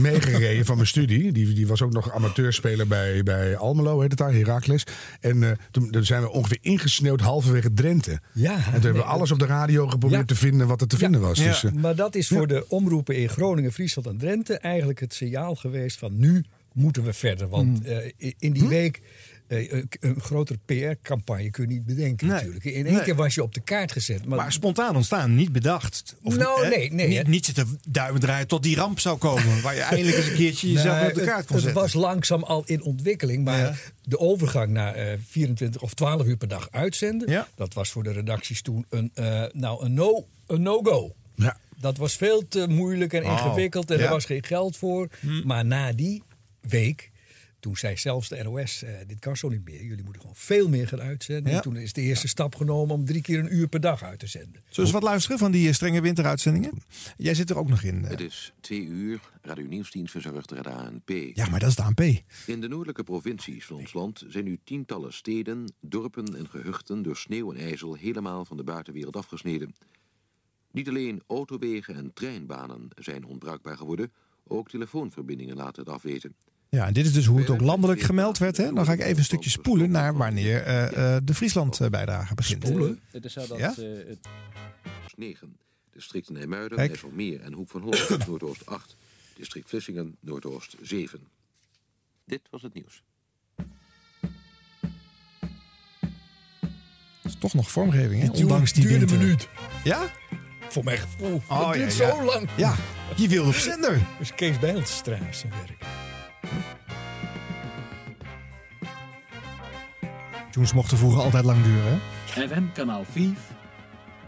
meegereden van mijn studie. Die, die was ook nog amateurspeler bij, bij Almelo, heet het daar, Heracles. En eh, toen, toen zijn we ongeveer ingesneeuwd halverwege Drenthe. Ja, en toen hebben we alles op de radio geprobeerd Ja. te vinden wat er te vinden was. Dus, eh, maar dat is voor de omroepen in Groningen, Friesland en Drenthe eigenlijk het signaal geweest van nu moeten we verder. Want Hmm. eh, in die week eh, een- een grotere PR-campagne kun je niet bedenken natuurlijk. In één Nee. keer was je op de kaart gezet. Maar, Maar spontaan ontstaan, niet bedacht. Nou, eh, nee, nee, Niet, niet zitten duimen draaien tot die ramp zou komen. Waar je eindelijk eens een keertje jezelf op de kaart kon het, het zetten. was langzaam al in ontwikkeling, maar de overgang naar eh, 24 of 12 uur per dag uitzenden, dat was voor de redacties toen een, eh, nou, een no- een no-go. Ja. Dat was veel te moeilijk en ingewikkeld en ja. er was geen geld voor. Hm. Maar na die week, toen zei zelfs de NOS, eh, dit kan zo niet meer. Jullie moeten gewoon veel meer gaan uitzenden. Ja. En toen is de eerste stap genomen om drie keer een uur per dag uit te zenden. Zullen we eens wat luisteren van die eh, strenge winteruitzendingen? Jij zit er ook nog in. eh. Het is twee uur. Radio Nieuwsdienst verzorgt door de ANP. Ja, maar dat is de ANP. In de noordelijke provincies van ons land zijn nu tientallen steden, dorpen en gehuchten door sneeuw en ijzel helemaal van de buitenwereld afgesneden. Niet alleen autowegen en treinbanen zijn onbruikbaar geworden, ook telefoonverbindingen laten het afweten. Ja, en dit is dus hoe het ook landelijk gemeld werd. Hè? Dan ga ik even een stukje spoelen naar wanneer eh, eh, de Friesland-bijdrage begint. Het is zo dat Ja? eh, het... 9. District Nijmuiden. IJsselmeer en Hoek van Holland, Noordoost 8. District Vlissingen, Noordoost 7. Dit was het nieuws. Dat is toch nog vormgeving, hè? Ondanks die duurde winter. minuut. Ja? Voor mijn gevoel. Oh, duurt ja, ja. zo lang. Ja, je wilde op zender. Dus Kees Bijlstraat zijn werk. Tunes mochten vroeger altijd lang duren. Hè? FM kanaal 5,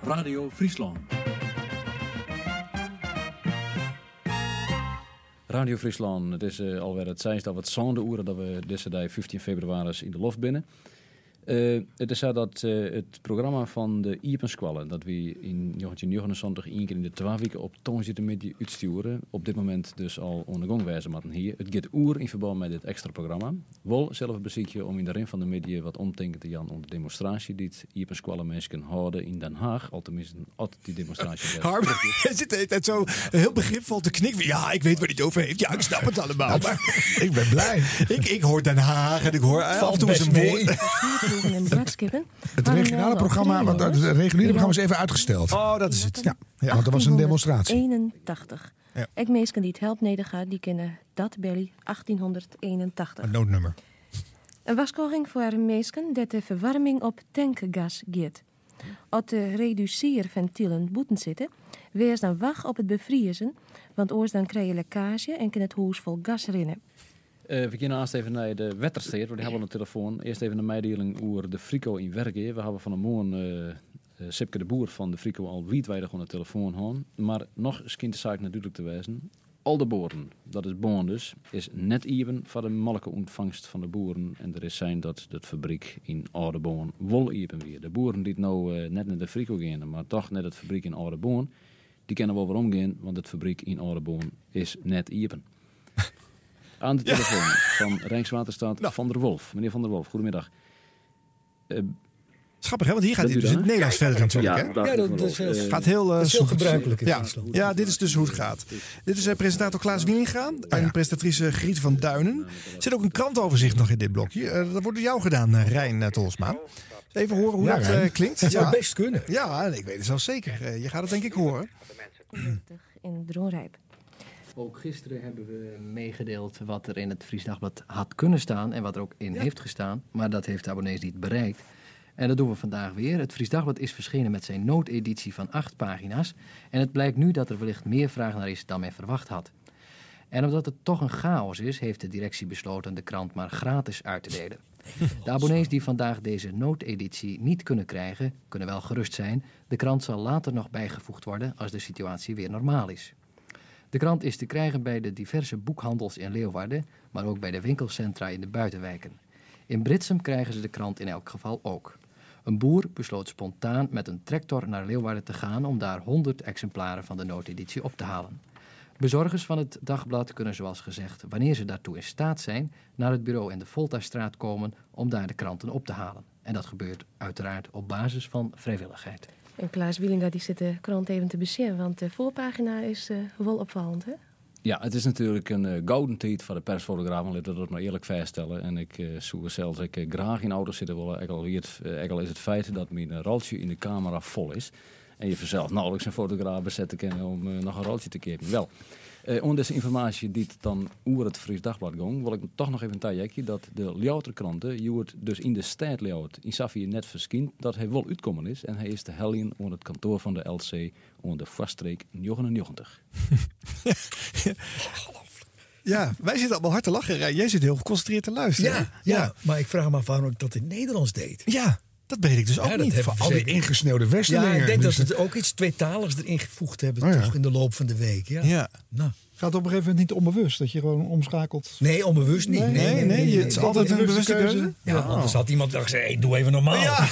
Radio Friesland. Radio Friesland, het is eh, alweer het zijnst dat we het zonde uren dat we deze dag 15 februari in de loft binnen. Eh, het is zo dat eh, het programma van de Iepenskwalle, dat we in 1979 één keer in de twee weken op toon zitten met die uitsturen, op dit moment dus al ondergang wijzen maar hier. Het gaat oer in verband met dit extra programma. Wel zelf een beziekje om in de rin van de media wat omdenken te jan om de demonstratie die het Iepenskwalle mensen houden in Den Haag. Al tenminste, als die demonstratie. Harm, hij zit de hele tijd zo heel begripvol te knikken. Ja, ik weet waar hij het over heeft. Ja, ik snap het allemaal. Maar ik ben blij. ik, ik hoor Den Haag en ik hoor eh, af en toe een. Het regionale programma, want het reguliere programma is even uitgesteld. Oh, dat is het. Ja, ja want er was een demonstratie. 81. Ja. Ik mensen die het helpt nedergaan, die kennen dat belly 1881. Een noodnummer. Een waarschuwing voor mensen dat de verwarming op tankgas gaat. Als de reduceerventielen boeten zitten, wees dan wacht op het bevriezen, want oors dan krijg je lekkage en kan het huis vol gas rinnen. Eh, we gaan eerst even naar de wettersteed, want die hebben we op de telefoon. Eerst even een mededeling over de Frico in Werken. We hebben van een morgen eh, eh, Sipke de Boer van de Frico al wietwijdig aan de telefoon gehad. Maar nog kind de zaak natuurlijk te wijzen. Al de boeren, dat is boon dus, is net even van de malke ontvangst van de boeren. En er is zijn dat de fabriek in Oudenboon wol even weer. De boeren die nou net naar de Frico gaan, maar toch net het fabriek in Oudenboon. Die kennen wel waarom gaan, want het fabriek in Oudenboon is net even. Aan de telefoon van Rijkswaterstaat Van der Wolf. Meneer Van der Wolf, goedemiddag. Eh, Schappig, hè? Want hier gaat u het daar? Nederlands verder natuurlijk. Ja, hè? Ja, dat- dat is heel- Het gaat heel, eh, dat is heel gebruikelijk in ja. Dit is dus hoe het gaat. Dit is eh, presentator Klaas Wielinga en presentatrice Griet van Duinen. Er zit ook een krantoverzicht nog in dit blokje. Eh, dat wordt door jou gedaan, eh, Rijn eh, Tolsma. Dus even horen hoe Ja, dat eh, klinkt. Dat zou best kunnen. Ja, ik weet het zelfs zeker. Eh, je gaat het denk ik horen. in Droonrijp. Ook gisteren hebben we meegedeeld wat er in het Fries Dagblad had kunnen staan en wat er ook in heeft gestaan. Maar dat heeft de abonnees niet bereikt. En dat doen we vandaag weer. Het Fries Dagblad is verschenen met zijn noodeditie van acht pagina's. En het blijkt nu dat er wellicht meer vraag naar is dan men verwacht had. En omdat het toch een chaos is, heeft de directie besloten de krant maar gratis uit te delen. De abonnees die vandaag deze noodeditie niet kunnen krijgen, kunnen wel gerust zijn. De krant zal later nog bijgevoegd worden als de situatie weer normaal is. De krant is te krijgen bij de diverse boekhandels in Leeuwarden, maar ook bij de winkelcentra in de buitenwijken. In Britsum krijgen ze de krant in elk geval ook. Een boer besloot spontaan met een tractor naar Leeuwarden te gaan om daar 100 exemplaren van de noodeditie op te halen. Bezorgers van het dagblad kunnen zoals gezegd, wanneer ze daartoe in staat zijn, naar het bureau in de Voltastraat komen om daar de kranten op te halen. En dat gebeurt uiteraard op basis van vrijwilligheid. En Klaas Wielinga die zit de krant even te bezien, want de voorpagina is eh, wel opvallend, hè? Ja, het is natuurlijk een eh, gouden tijd voor de persfotograaf, laten we dat maar eerlijk vaststellen. En ik uh, zoek zelfs ik, graag in auto's zitten, wel, ook al, al is het feit dat mijn roltje in de camera vol is. En je vanzelf nauwelijks een fotograaf bezetten kan om nog een roltje te keren. Wel, eh onder deze informatie die het dan over het Fries Dagblad ging, wil ik toch nog even een tijdje dat de Ljouwerkranten, je wordt dus in de stad Ljouwert in Safie net verschijnt, dat hij wel uitkomen is. En hij is te helien onder het kantoor van de LC onder de vaststreek 99. Ja, wij zitten allemaal hard te lachen. Jij zit heel geconcentreerd te luisteren. Ja, ja, maar ik vraag me af waarom ik dat in het Nederlands deed. Ja, dat weet ik dus ook dat niet. Voor al die ingesneeuwde westerlingen. Ja, ik denk dat Dus ze het ook iets tweetaligs erin gevoegd hebben, Oh ja. toch in de loop van de week. Ja. Ja. Nou. Gaat op een gegeven moment niet onbewust, dat je gewoon omschakelt? Nee, onbewust niet. Nee, Nee, nee, nee, nee, het is altijd een bewuste keuze. Ja, Ja. anders had iemand dan gezegd, hey, doe even normaal. Ja.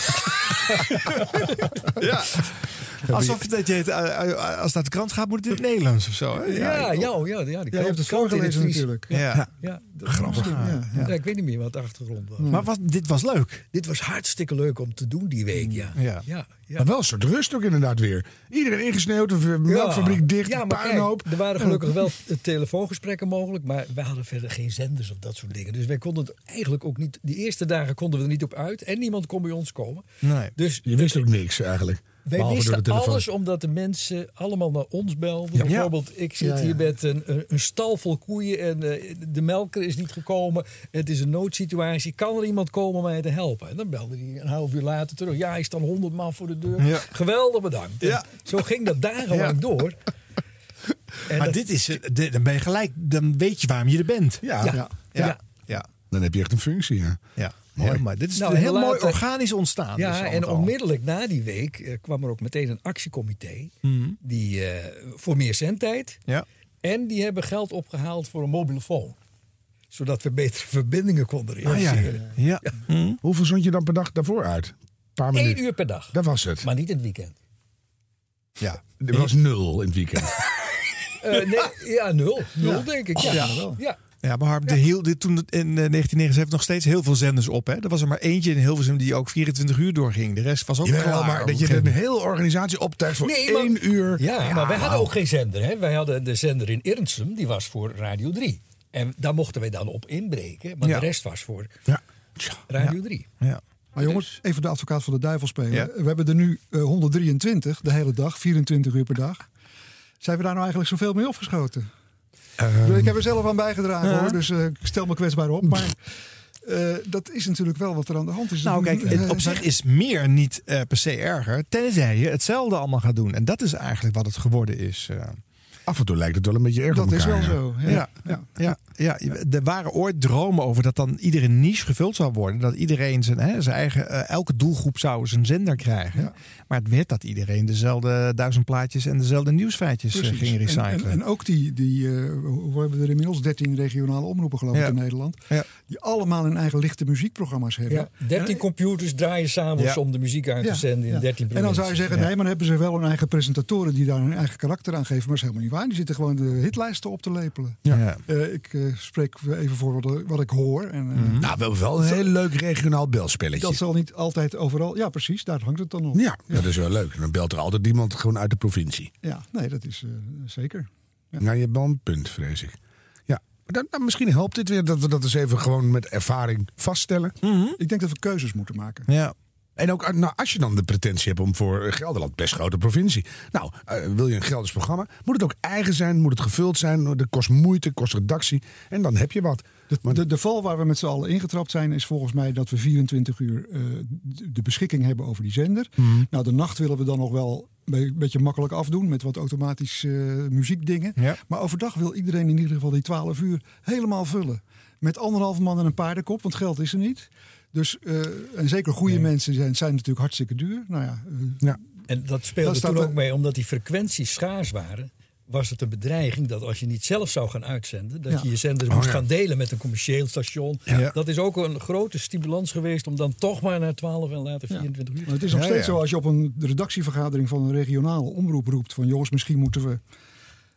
Alsof dat je het, eh, eh, als het naar de krant gaat, moet het in het Nederlands of zo. Hè? Ja, ja, ja, ja, die Ja, je krant- hebt het voorgelezen natuurlijk. Ja. Ja, ja, dat Grappig. Ja, Ja, ja. Ja, ik weet niet meer wat de achtergrond was. Maar was, dit was leuk. Dit was hartstikke leuk om te doen die week, ja. Ja. ja, ja. Maar wel een soort rust ook inderdaad weer. Iedereen ingesneeuwd, de melkfabriek dicht, Ja, maar puinhoop. kijk, er waren gelukkig wel eh, telefoongesprekken mogelijk, maar wij hadden verder geen zenders of dat soort dingen. Dus wij konden het eigenlijk ook niet. Die eerste dagen konden we er niet op uit en niemand kon bij ons komen. Nee. Dus Je wist ook niks eigenlijk. Wij wisten alles omdat de mensen allemaal naar ons belden. Ja. Bijvoorbeeld, ik zit Ja, ja. hier met een, een, stal vol koeien en eh, de melker is niet gekomen. Het is een noodsituatie. Kan er iemand komen mij te helpen? En dan belde hij een half uur later terug. Ja, hij staan honderd man voor de deur. Ja. Geweldig bedankt. En. Zo ging dat dagenlang Ja. door. En Maar dat- dit is, eh, dit- dan ben je gelijk, dan weet je waarom je er bent. Ja, Ja. Ja. Ja. ja. dan heb je echt een functie. Ja. ja. Mooi. Ja, maar dit is Nou, heel mooi organisch ontstaan. Ja, dus en onmiddellijk na die week eh, kwam er ook meteen een actiecomité. Mhm. Die, eh, voor meer zendtijd. Ja. En die hebben geld opgehaald voor een mobiele phone. Zodat we betere verbindingen konden Ah, ja. realiseren. Ja. Hm. Hoeveel zond je dan per dag daarvoor uit? Een paar Eén minuten. uur per dag. Dat was het. Maar niet in het weekend. Ja. Er was nul in het weekend. Eh, nee, ja, nul. Nul denk ik. Ja, Ja. ja. Ja, maar Harm, de heel, de, toen in eh, 1979 nog steeds heel veel zenders op. Hè? Er was er maar eentje in Hilversum die ook 24 uur doorging. De rest was ook klaar. maar dat je een hele organisatie optuigt voor Nee, maar- één uur. Ja, maar wij hadden ook geen zender. Hè. Wij hadden de zender in Ernstum, die was voor Radio 3. En daar mochten wij dan op inbreken. Maar Ja. de rest was voor Ja. Radio 3. Ja. Maar jongens, even de advocaat van de duivel spelen. Ja. We hebben er nu eh, 123 de hele dag, 24 uur per dag. Zijn we daar nou eigenlijk zoveel mee opgeschoten? Ehm, ik heb er zelf aan bijgedragen Ja. hoor, dus eh, ik stel me kwetsbaar op. Maar eh, dat is natuurlijk wel wat er aan de hand is. Nou, kijk, Eh, het op zich is meer niet per se erger. Tenzij je hetzelfde allemaal gaat doen. En dat is eigenlijk wat het geworden is. Af en toe lijkt het wel een beetje erg dat op is elkaar. wel ja. zo. Ja. Ja. Ja. Ja, ja, er waren ooit dromen over dat dan iedere niche gevuld zou worden. Dat iedereen zijn, hè, zijn eigen, eh, elke doelgroep zou zijn zender krijgen. Ja. Maar het werd dat iedereen dezelfde duizend plaatjes en dezelfde nieuwsfeitjes eh, Precies. ging En, recyclen. en, en ook die, die eh, we hebben er inmiddels 13 regionale omroepen geloof ik Ja. in Nederland. Ja. Die allemaal hun eigen lichte muziekprogramma's hebben. Ja, 13 computers draaien samen Ja. om de muziek uit te Ja, zenden in ja. 13 En dan zou je zeggen, nee, maar dan hebben ze wel hun eigen presentatoren die daar hun eigen karakter aan geven. Maar dat is helemaal niet waar. Die zitten gewoon de hitlijsten op te lepelen. Ja. Eh, ik eh, spreek even voor wat, wat ik hoor. En, eh, Nou, we hebben wel een heel leuk regionaal belspelletje. Dat zal niet altijd overal. Ja, precies, daar hangt het dan op. Ja, dat is wel leuk. Dan belt er altijd iemand gewoon uit de provincie. Ja, nee, dat is eh, zeker. Ja. Nou, je hebt wel een punt, vrees ik. Dan, dan misschien helpt dit weer dat we dat eens even gewoon met ervaring vaststellen. Ik denk dat we keuzes moeten maken. Ja. En ook nou, als je dan de pretentie hebt om voor Gelderland, best grote provincie. Nou, eh, wil je een Gelders programma, moet het ook eigen zijn, moet het gevuld zijn. Dat kost moeite, kost redactie. En dan heb je wat. De, de, de val waar we met z'n allen ingetrapt zijn, is volgens mij dat we 24 uur eh, de beschikking hebben over die zender. Nou, de nacht willen we dan nog wel een beetje makkelijk afdoen met wat automatisch eh, muziekdingen. Ja. Maar overdag wil iedereen in ieder geval die 12 uur helemaal vullen. Met anderhalve man en een paardenkop, want geld is er niet. Dus, eh, en zeker goede mensen zijn, zijn natuurlijk hartstikke duur. Nou ja, eh, Ja. En dat speelde Dat toen ook mee, omdat die frequenties schaars waren. Was het een bedreiging dat als je niet zelf zou gaan uitzenden, dat Ja. je je zender Oh, moest ja. gaan delen met een commercieel station. Ja. Dat is ook een grote stimulans geweest om dan toch maar naar 12 en later 24 uur. Maar het is nog Ja, steeds ja. zo als je op een redactievergadering van een regionale omroep roept van jongens, misschien moeten we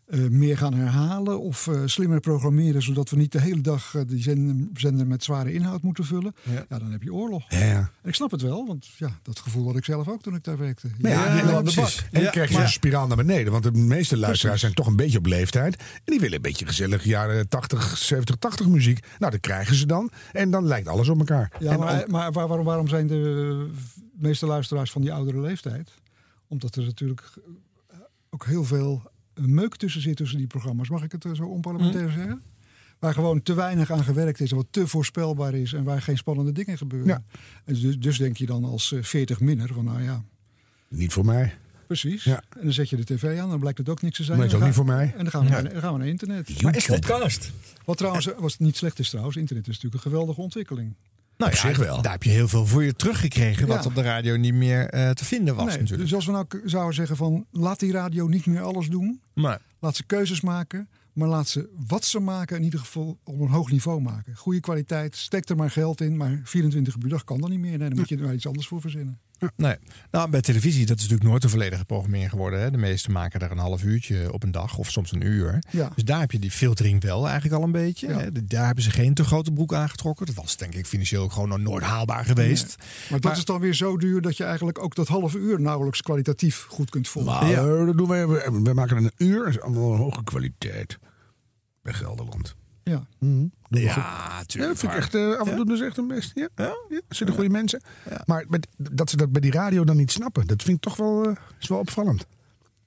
eh, meer gaan herhalen of eh, slimmer programmeren, zodat we niet de hele dag eh, die zender, zender met zware inhoud moeten vullen. Ja. dan heb je oorlog. Ja, ja. En ik snap het wel, want ja, dat gevoel had ik zelf ook toen ik daar werkte. Ja, aan de precies. bak. en dan krijg je een spiraal naar beneden. Want de meeste luisteraars Precies. zijn toch een beetje op leeftijd. En die willen een beetje gezellig jaren 80, 70, 80 muziek. Nou, dat krijgen ze dan. En dan lijkt alles op elkaar. Ja, En maar, ook- maar waar- waarom, waarom zijn de meeste luisteraars van die oudere leeftijd? Omdat er natuurlijk ook heel veel meuk tussen zit tussen die programma's. Mag ik het eh, zo onparlementair Mhm. zeggen? Waar gewoon te weinig aan gewerkt is en wat te voorspelbaar is en waar geen spannende dingen gebeuren. Ja. En dus, dus denk je dan als eh, 40 minner van nou ja, Niet voor mij. precies. Ja. En dan zet je de tv aan, dan blijkt het ook niks te zijn. Maar het is En ook dan niet voor mij. En dan gaan we, Ja. naar, dan gaan we naar internet. Maar is podcast. Wat trouwens eh, was niet slecht is trouwens, internet is natuurlijk een geweldige ontwikkeling. Nou Op ja, zich wel. Daar heb je heel veel voor je teruggekregen, wat Ja. op de radio niet meer eh, te vinden was Nee, natuurlijk. dus als we nou zouden zeggen van laat die radio niet meer alles doen. Maar Laat ze keuzes maken. Maar laat ze wat ze maken in ieder geval op een hoog niveau maken. Goede kwaliteit, stek er maar geld in. Maar 24 uur dag kan dat niet meer. Nee, dan moet je er maar iets anders voor verzinnen. Nee. Nou, bij televisie, dat is natuurlijk nooit een volledige programmering geworden. Hè. De meesten maken daar een half uurtje op een dag of soms een uur. Ja. Dus daar heb je die filtering wel eigenlijk al een beetje. Ja. Hè. Daar hebben ze geen te grote broek aangetrokken. Dat was denk ik financieel ook gewoon nooit haalbaar geweest. Maar dat is dan weer zo duur dat je eigenlijk ook dat half uur nauwelijks kwalitatief goed kunt volgen. Maar eh, dat doen wij, we, we maken een uur. Dat is allemaal een hoge kwaliteit. Bij Gelderland. Ja. Mhm. Ja, goed. Ja, tuurlijk. dat vind ik echt eh, af en Ja. toe dus echt een best. Ja, ja. er zitten goede mensen. Maar met, dat ze dat bij die radio dan niet snappen, dat vind ik toch wel, eh, is wel opvallend.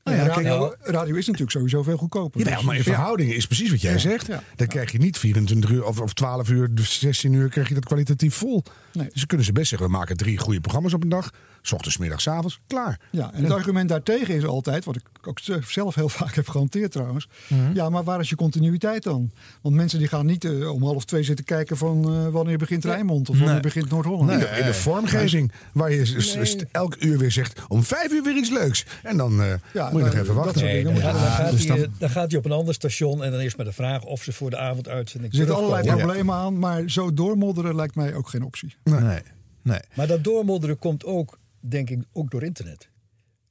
Nou ja, ja, radio, radio is natuurlijk sowieso veel goedkoper. Jawel, Dus- maar in Ja. verhouding is precies wat jij Ja, zegt. ja. Dan krijg je niet 24 uur of, of 12 uur, dus 16 uur krijg je dat kwalitatief vol. Nee. Dus kunnen ze best zeggen, we maken drie goede programma's op een dag. S ochtends, middags, avonds, klaar. Ja, en het argument daartegen is altijd, wat ik ook zelf heel vaak heb gehanteerd trouwens. Mhm. Ja, maar waar is je continuïteit dan? Want mensen die gaan niet eh, om half twee zitten kijken van eh, wanneer begint Rijnmond of wanneer Nee. begint Noord-Holland. In, de, in de vormgeving, waar je elk uur weer zegt, om vijf uur weer iets leuks. En dan eh, Ja, moet je nog nou, even wachten. soort dingen dan, gaat, doen. dan, gaat dus hij, dan- dan gaat hij op een ander station en dan is maar de vraag of ze voor de avonduitzending Er zitten allerlei problemen aan, maar zo doormodderen lijkt mij ook geen optie. Nee. nee. Maar dat doormodderen komt ook, denk ik, ook door internet.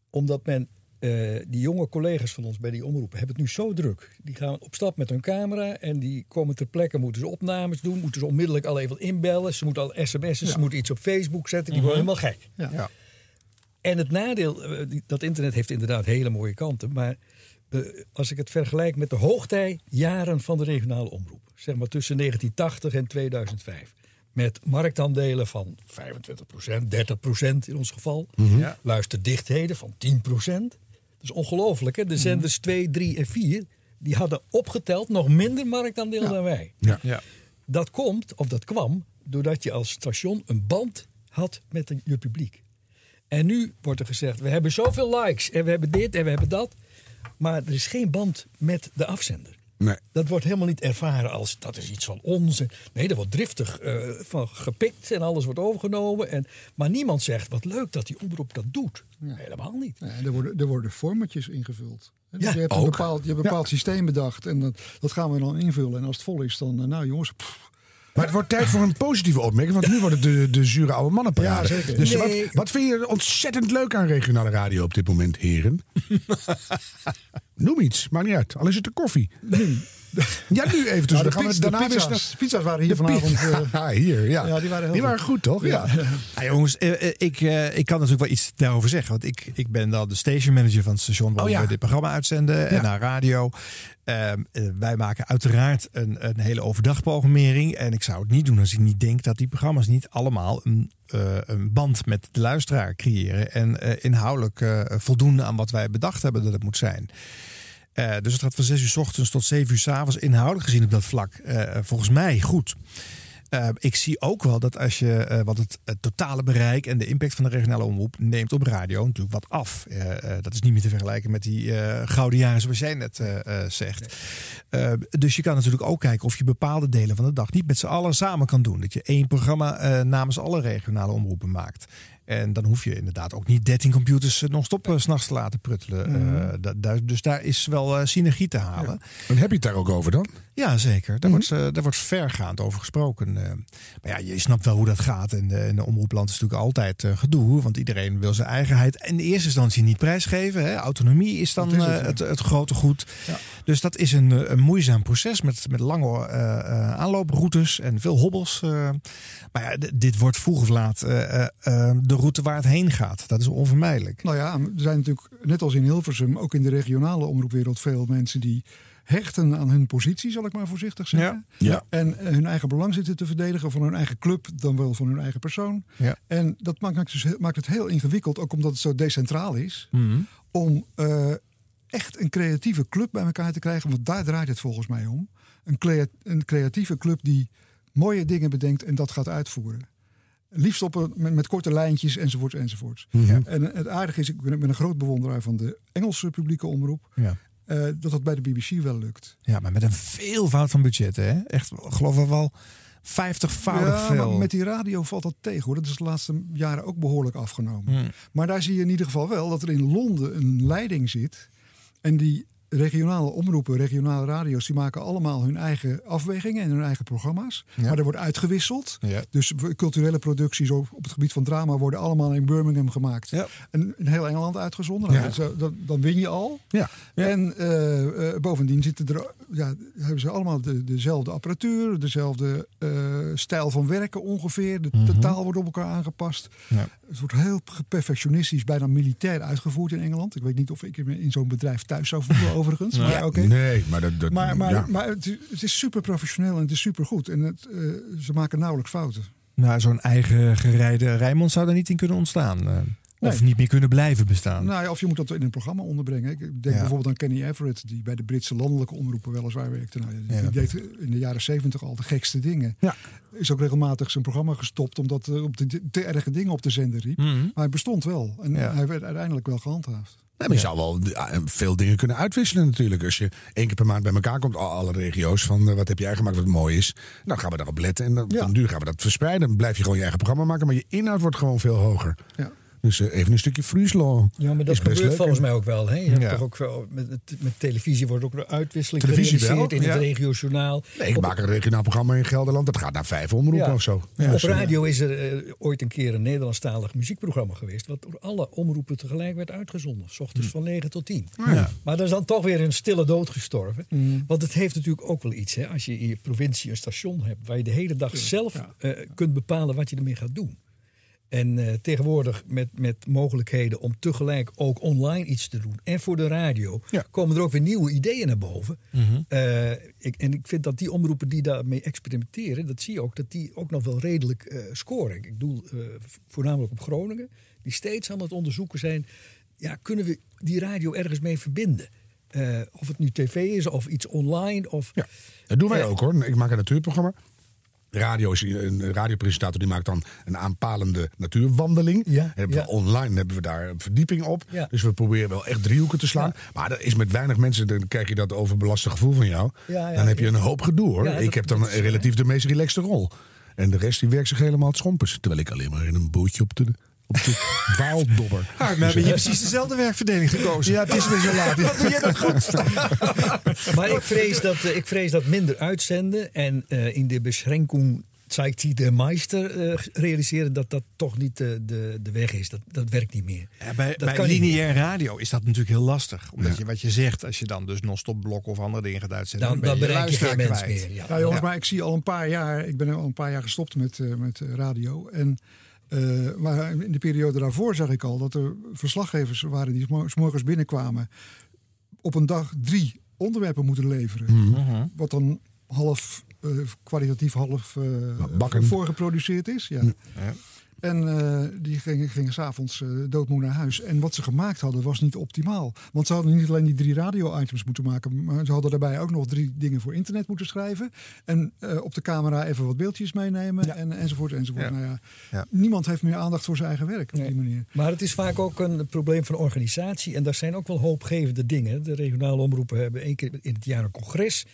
Omdat men, eh, die jonge collega's van ons bij die omroepen, hebben het nu zo druk. Die gaan op stap met hun camera en die komen ter plekke, moeten ze opnames doen, moeten ze onmiddellijk al even inbellen. Ze moeten al sms'en, ze moeten iets op Facebook zetten, die worden helemaal gek. Ja. Ja. En het nadeel, eh, die- dat internet heeft inderdaad hele mooie kanten. Maar eh, als ik het vergelijk met de hoogtijjaren van de regionale omroep. Zeg maar tussen 1980 en 2005. Met marktaandelen van 25%, 30% in ons geval. Ja. Luisterdichtheden van 10%. Dat is ongelooflijk. Hè? De zenders 2, 3 en 4 die hadden opgeteld nog minder marktaandeel dan wij. Ja. Ja. Dat komt, of dat kwam, doordat je als station een band had met je publiek. En nu wordt er gezegd, we hebben zoveel likes en we hebben dit en we hebben dat. Maar er is geen band met de afzender. Nee. Dat wordt helemaal niet ervaren als dat is iets van ons. Nee, er wordt driftig eh, van gepikt en alles wordt overgenomen. En, maar niemand zegt, wat leuk dat die omroep dat doet. Helemaal niet. Ja, er, worden, er worden formatjes ingevuld. Hè, Dus Ja, je hebt een bepaald, je hebt een bepaald systeem bedacht en dat, dat gaan we dan invullen. En als het vol is, dan, eh, nou jongens, pff, Maar het wordt tijd voor een positieve opmerking, want nu wordt het de, de zure oude mannenparade. Ja, zeker. Dus Nee. wat, wat vind je ontzettend leuk aan regionale radio op dit moment, heren? Noem iets, maakt niet uit. Al is het de koffie. Ja, nu even. Dus Nou, de, gaan we pizza, de pizza's, waren hier vanavond. eh, Ja, hier, ja. Ja, die waren heel goed. goed, toch? Ja. Ja, jongens, eh, eh, ik, ik kan natuurlijk wel iets daarover zeggen. Want ik, ik ben dan de station manager van het station waar Oh, ja. we dit programma uitzenden. En naar radio. Ehm, eh, wij maken uiteraard een, een hele overdagprogrammering. En ik zou het niet doen als ik niet denk dat die programma's niet allemaal een, een band met de luisteraar creëren. En inhoudelijk eh, voldoen aan wat wij bedacht hebben dat het moet zijn. Eh, dus het gaat van 6 uur s ochtends tot 7 uur s avonds inhoudelijk gezien op dat vlak. eh, volgens mij goed. Eh, ik zie ook wel dat als je, wat het, totale bereik en de impact van de regionale omroep neemt op radio natuurlijk wat af. Dat is niet meer te vergelijken met die gouden jaren zoals jij net zegt. Dus je kan natuurlijk ook kijken of je bepaalde delen van de dag niet met z'n allen samen kan doen. Dat je één programma namens alle regionale omroepen maakt. En dan hoef je inderdaad ook niet 13 computers eh, non-stop 's s'nachts te laten pruttelen. Mhm. Eh, da- daar- dus daar is wel synergie te halen. En heb je het daar ook over dan? Ja, zeker. Daar, Mhm. wordt, eh, daar wordt vergaand over gesproken. eh. maar ja, je snapt wel hoe dat gaat. En de, in de omroepland is natuurlijk altijd eh, gedoe. Want iedereen wil zijn eigenheid in eerste instantie niet prijsgeven. Hè. Autonomie is dan is het, ja. het, het, grote goed. Dus dat is een, een moeizaam proces met, met lange aanlooproutes en veel hobbels. maar ja, dit wordt vroeg of laat de route waar het heen gaat. Dat is onvermijdelijk. Nou ja, er zijn natuurlijk, net als in Hilversum, ook in de regionale omroepwereld veel mensen die hechten aan hun positie, zal ik maar voorzichtig zeggen. Ja. En eh, hun eigen belang zitten te verdedigen van hun eigen club, dan wel van hun eigen persoon. Ja. En dat maakt, dus, heel- maakt het heel ingewikkeld, ook omdat het zo decentraal is, Mhm. om eh, echt een creatieve club bij elkaar te krijgen. Want daar draait het volgens mij om. Een, crea- een creatieve club die mooie dingen bedenkt en dat gaat uitvoeren. Liefst op een, met, met korte lijntjes enzovoort enzovoort. Mhm. En het aardige is, ik ben, ik ben een groot bewonderaar van de Engelse publieke omroep. Ja. Eh, dat dat bij de BBC wel lukt. Ja, maar met een veelvoud van budgetten. Hè? Echt, geloof ik wel 50voudig ja, veel. maar met die radio valt dat tegen hoor. Dat is de laatste jaren ook behoorlijk afgenomen. Hmm. Maar daar zie je in ieder geval wel dat er in Londen een leiding zit. En die regionale omroepen, regionale radio's, die maken allemaal hun eigen afwegingen en hun eigen programma's. Ja. Maar er wordt uitgewisseld. Ja. Dus culturele producties op op het gebied van drama worden allemaal in Birmingham gemaakt. Ja. En in heel Engeland uitgezonden. Nou, dan, dan win je al. Ja. En eh, eh, bovendien zitten er, ja, hebben ze allemaal de, dezelfde apparatuur, dezelfde eh, stijl van werken ongeveer. De, de taal wordt op elkaar aangepast. Mhm. Het wordt heel perfectionistisch, bijna militair uitgevoerd in Engeland. Ik weet niet of ik in zo'n bedrijf thuis zou voelen overigens. Nee. Maar, oké. Nee, maar dat... dat maar, maar, ja. maar het, is, het is super professioneel en het is super goed. En het, eh, ze maken nauwelijks fouten. Nou, zo'n eigen gerijde Rijmond zou er niet in kunnen ontstaan. eh, Of Nee. niet meer kunnen blijven bestaan. Nou ja, of je moet dat in een programma onderbrengen. Ik denk Ja. bijvoorbeeld aan Kenny Everett, die bij de Britse landelijke omroepen weliswaar werkte. Nou, die, Ja. die deed in de jaren zeventig al de gekste dingen. Ja. Is ook regelmatig zijn programma gestopt omdat hij op de te erge dingen op de zender riep. Mhm. Maar hij bestond wel. En Ja. hij werd uiteindelijk wel gehandhaafd. Maar je zou wel ja, veel dingen kunnen uitwisselen natuurlijk. Als je één keer per maand bij elkaar komt, al- alle regio's, van eh, wat heb jij gemaakt wat mooi is. Dan gaan we daarop letten en dan, Ja. dan gaan we dat verspreiden. Dan blijf je gewoon je eigen programma maken, maar je inhoud wordt gewoon veel hoger. Ja. Dus eh, even een stukje Frieslo. Ja, maar dat is best gebeurt leuk, volgens mij ook wel. Hè? Je hebt Ja. toch ook wel met, met- televisie wordt ook een uitwisseling Televisie wel, in het regiojournaal. Nee, ik Op- maak een regionaal programma in Gelderland. Dat gaat naar vijf omroepen Ja. of zo. Op radio is er eh, ooit een keer een Nederlandstalig muziekprogramma geweest. wat door alle omroepen tegelijk werd uitgezonden. S ochtends van 9 tot 10. Ja. Maar dat is dan toch weer een stille dood gestorven. Mm. Want het heeft natuurlijk ook wel iets. Hè, als je in je provincie een station hebt. waar je de hele dag zelf eh, kunt bepalen wat je ermee gaat doen. En eh, tegenwoordig met, met mogelijkheden om tegelijk ook online iets te doen. En voor de radio komen er ook weer nieuwe ideeën naar boven. Mhm. Eh, ik, en ik vind dat die omroepen die daarmee experimenteren, dat zie je ook, dat die ook nog wel redelijk eh, scoren. Ik doe eh, voornamelijk op Groningen, die steeds aan het onderzoeken zijn. Ja, kunnen we die radio ergens mee verbinden? Of het nu tv is of iets online. Of, Ja, dat doen wij ook hoor. Ik maak een natuurprogramma. Radio is een radiopresentator die maakt dan een aanpalende natuurwandeling. Ja, hebben ja. we online hebben we daar een verdieping op. Ja. Dus we proberen wel echt driehoeken te slaan. Maar dat is met weinig mensen, dan krijg je dat overbelaste gevoel van jou. Dan heb je een hoop gedoe hoor. Ik heb dan relatief de meest relaxte rol. En de rest die werkt zich helemaal het schompers. Terwijl ik alleen maar in een bootje op de, op de dwaaldobber. Ah, maar hebben je precies dezelfde werkverdeling gekozen. Ja, het is weer zo laat. Wat doe je dat goed? Maar ik vrees dat, eh, ik vrees dat minder uitzenden en eh, in de beschränkung zeigt die de meester eh, realiseren dat dat toch niet de, de, de weg is. Dat, dat werkt niet meer. Ja, bij Dat bij kan niet lineair radio is dat natuurlijk heel lastig. Omdat je wat je zegt, als je dan dus non-stop blok of andere dingen gaat uitzenden, Dan- ben dan je bereik je luisteraar geen mens kwijt. meer, ja. Ja, jongens, Ja. maar ik zie al een paar jaar, ik ben al een paar jaar gestopt met, eh, met radio. En, eh, maar in de periode daarvoor zag ik al dat er verslaggevers waren die 's mo- 's morgens binnenkwamen. Op een dag drie onderwerpen moeten leveren. Mhm. Wat dan half eh, kwalitatief, half bakken. voorgeproduceerd is. Ja. Ja. En eh, die gingen, gingen s'avonds eh doodmoe naar huis. En wat ze gemaakt hadden was niet optimaal. Want ze hadden niet alleen die drie radio-items moeten maken... maar ze hadden daarbij ook nog drie dingen voor internet moeten schrijven. En eh, op de camera even wat beeldjes meenemen. En, enzovoort, enzovoort. Ja. Nou ja, Ja. Niemand heeft meer aandacht voor zijn eigen werk op die manier. Maar het is vaak ook een probleem van organisatie. En daar zijn ook wel hoopgevende dingen. De regionale omroepen hebben één keer in het jaar een congres.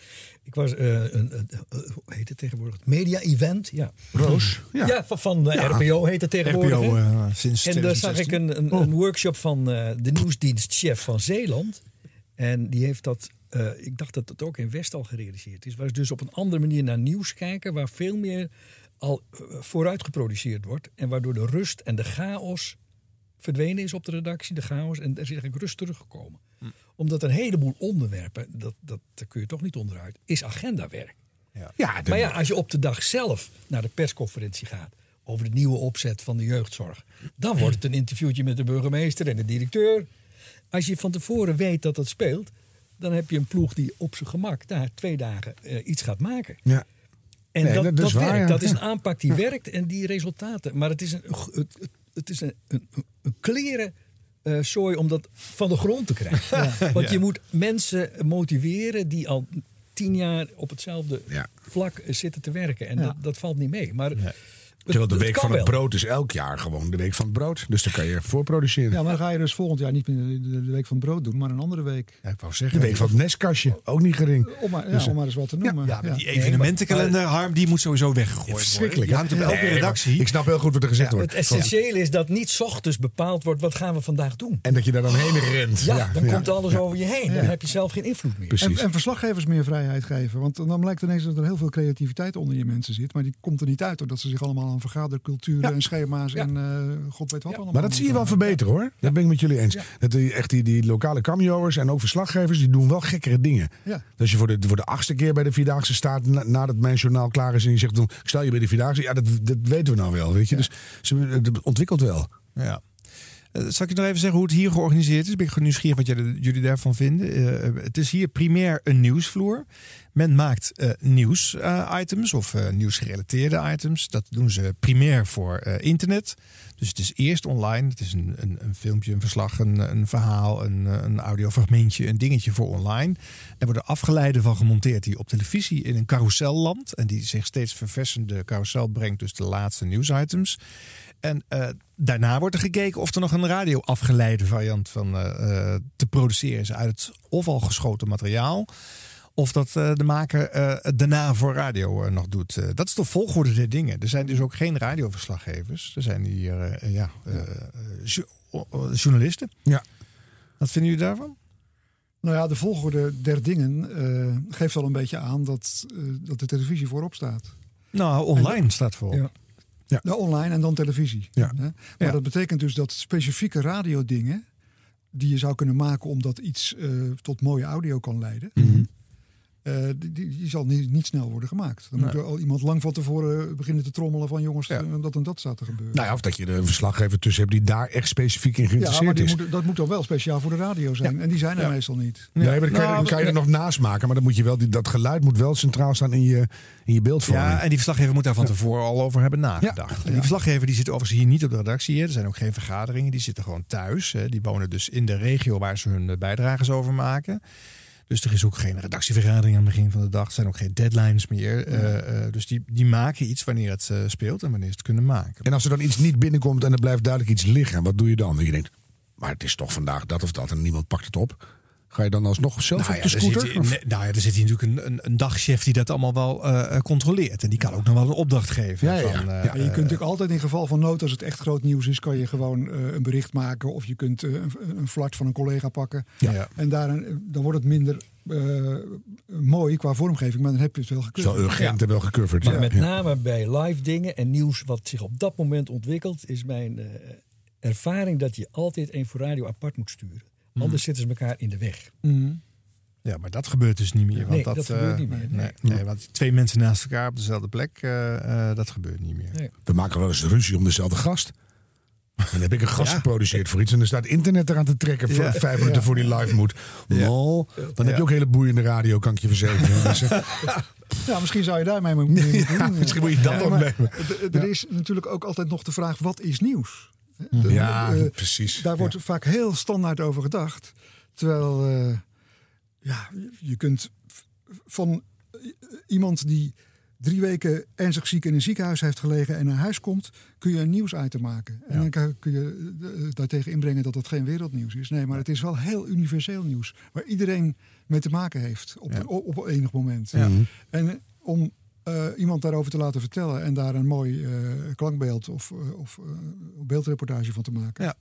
Ik was eh, een, hoe heet het tegenwoordig? Media-event, ja. Roos, ja. van, van de Ja. RPO heet het tegenwoordig. RPO, eh, sinds en daar zag ik 2016. een, een, een workshop van eh, de nieuwsdienstchef van Zeeland. En die heeft dat, eh, ik dacht dat het ook in West al gerealiseerd is. Was dus op een andere manier naar nieuws kijken, waar veel meer al eh, vooruit geproduceerd wordt. En waardoor de rust en de chaos verdwenen is op de redactie, de chaos. En er is eigenlijk rust teruggekomen. Omdat een heleboel onderwerpen, dat, dat, daar kun je toch niet onderuit, is agendawerk. Ja, de- Maar ja, als je op de dag zelf naar de persconferentie gaat over de nieuwe opzet van de jeugdzorg, dan wordt het een interviewtje met de burgemeester en de directeur. Als je van tevoren weet dat dat speelt, dan heb je een ploeg die op zijn gemak daar twee dagen eh, iets gaat maken. Ja. En Nee, dat, dat dat, is waar, werkt. ja. Dat is een Ja. aanpak die werkt en die resultaten. Maar het is een, het, het, het is een, een, een kleren eh, zooi om dat van de grond te krijgen. Want Ja. je moet mensen motiveren die al tien jaar op hetzelfde vlak eh, zitten te werken. En dat, dat valt niet mee. Maar Terwijl de het week van het wel. brood is elk jaar gewoon de week van het brood. Dus daar kan je voor produceren. Ja, maar dan ga je dus volgend jaar niet meer de, de week van het brood doen, maar een andere week. Ja, ik wou De zeggen. week van het nestkastje, ook niet gering. Om maar, ja, Dus, om maar eens wat te noemen. Ja, maar die evenementenkalender, Harm, die moet sowieso weggegooid worden. Verschrikkelijk. Hangt op elke redactie. Ik snap heel goed wat er gezegd Het wordt. essentiële is dat niet 's ochtends bepaald wordt wat gaan we vandaag doen. En dat je daar dan heen rent. Ja, dan ja. komt alles Ja. over je heen. Dan heb je zelf geen invloed meer. Precies. En, en verslaggevers meer vrijheid geven. Want dan blijkt ineens dat er heel veel creativiteit onder je mensen zit. Maar die komt er niet uit doordat ze zich allemaal vergaderculturen en schema's en eh, god weet wat allemaal. Maar dat zie je wel verbeteren hoor. Dat ben ik met jullie eens. Dat die, echt die, die lokale cameo'ers en ook verslaggevers, die doen wel gekkere dingen. Ja. Dus als je voor de, voor de achtste keer bij de Vierdaagse staat, na- nadat mijn journaal klaar is en je zegt, dan stel je bij de Vierdaagse. Ja, dat, dat weten we nou wel, weet je. Dus ze, het ontwikkelt wel. Ja. Eh, zal ik je nog even zeggen hoe het hier georganiseerd is? Ben ik nieuwsgierig wat jullie daarvan vinden. Eh, het is hier primair een nieuwsvloer. Men maakt eh, nieuws-items of eh, nieuwsgerelateerde items. Dat doen ze primair voor eh, internet. Dus het is eerst online. Het is een, een, een filmpje, een verslag, een, een verhaal, een, eh, een audiofragmentje, een dingetje voor online. Daar worden afgeleiden van gemonteerd die op televisie in een carousel landt. En die zich steeds verversende carousel brengt, dus de laatste nieuwsitems. En eh, daarna wordt er gekeken of er nog een radio-afgeleide variant van eh, eh, te produceren is uit het of al geschoten materiaal. Of dat de maker daarna voor radio nog doet. Dat is de volgorde der dingen. Er zijn dus ook geen radioverslaggevers. Er zijn hier ja, jo- journalisten. Ja. Wat vinden jullie daarvan? Nou ja, de volgorde der dingen geeft al een beetje aan dat, dat de televisie voorop staat. Nou, online staat voor. Ja. Ja. Nou, online en dan televisie. Ja. Hè? Maar Ja. dat betekent dus dat specifieke radiodingen die je zou kunnen maken omdat iets eh, tot mooie audio kan leiden, Mhm. Die, die, die zal niet, niet snel worden gemaakt. Dan moet er al iemand lang van tevoren beginnen te trommelen van jongens, eh, dat en dat staat te gebeuren. Nou ja, of dat je er een verslaggever tussen hebt die daar echt specifiek in ja, maar geïnteresseerd die is. moet, dat moet dan wel speciaal voor de radio zijn. En die zijn er Ja. meestal niet. Nee, maar dan kan je, Nou, dan kan je er nog naast maken. Maar dan moet je wel, die- dat geluid moet wel centraal staan in je, in je beeldvorming. Ja, en die verslaggever moet daar van tevoren al over hebben nagedacht. En die verslaggever die zit overigens hier niet op de redactie. Hè. Er zijn ook geen vergaderingen. Die zitten gewoon thuis. Hè. Die wonen dus in de regio waar ze hun eh, bijdrages over maken. Dus er is ook geen redactievergadering aan het begin van de dag. Er zijn ook geen deadlines meer. Eh, dus die, die maken iets wanneer het eh, speelt en wanneer ze het kunnen maken. En als er dan iets niet binnenkomt en er blijft duidelijk iets liggen, wat doe je dan? Dat je denkt, maar het is toch vandaag dat of dat en niemand pakt het op. Ga je dan alsnog zelf Nou op ja, de er scooter? zit, nee, nou ja, er zit hier natuurlijk een, een, een dagchef die dat allemaal wel eh, eh, controleert. En die kan ook nog wel een opdracht geven. Ja, van, ja. eh, Ja, je kunt natuurlijk altijd in geval van nood, als het echt groot nieuws is, kan je gewoon eh, een bericht maken. Of je kunt een, een flart van een collega pakken. Ja. Ja. En daar, een- dan wordt het minder eh, mooi qua vormgeving, maar dan heb je het wel Het is gekund. wel urgent en wel gecoverd. Maar ja. met name bij live dingen en nieuws wat zich op dat moment ontwikkelt, is mijn eh, ervaring dat je altijd één voor radio apart moet sturen. Anders zitten ze elkaar in de weg. Mhm. Ja, maar dat gebeurt dus niet meer. Want Nee, dat, dat gebeurt eh, niet meer, Nee, nee. nee, want twee mensen naast elkaar op dezelfde plek, eh, eh, dat gebeurt niet meer. Nee. We maken wel eens ruzie om dezelfde gast. Dan heb ik een gast Ja. geproduceerd voor iets en dan staat internet eraan te trekken voor Ja. vijf minuten voor die live moet. Lol. Dan heb je ook hele boeiende radio, kan ik je verzekeren. Dus, Ja, misschien zou je daarmee moeten doen. Ja, misschien moet je dat Ja, ook d- Er is natuurlijk ook altijd nog de vraag, wat is nieuws? Mhm. De- Ja, eh, precies. Daar wordt vaak heel standaard over gedacht. Terwijl eh, ja, je kunt van iemand die drie weken ernstig ziek in een ziekenhuis heeft gelegen en naar huis komt, kun je een nieuwsitem maken. En dan kun- je eh, daartegen inbrengen dat het geen wereldnieuws is. Nee, maar het is wel heel universeel nieuws. Waar iedereen mee te maken heeft op, op, op enig moment. Ja. En om eh, iemand daarover te laten vertellen en daar een mooi eh, klankbeeld of, eh, of beeldreportage van te maken.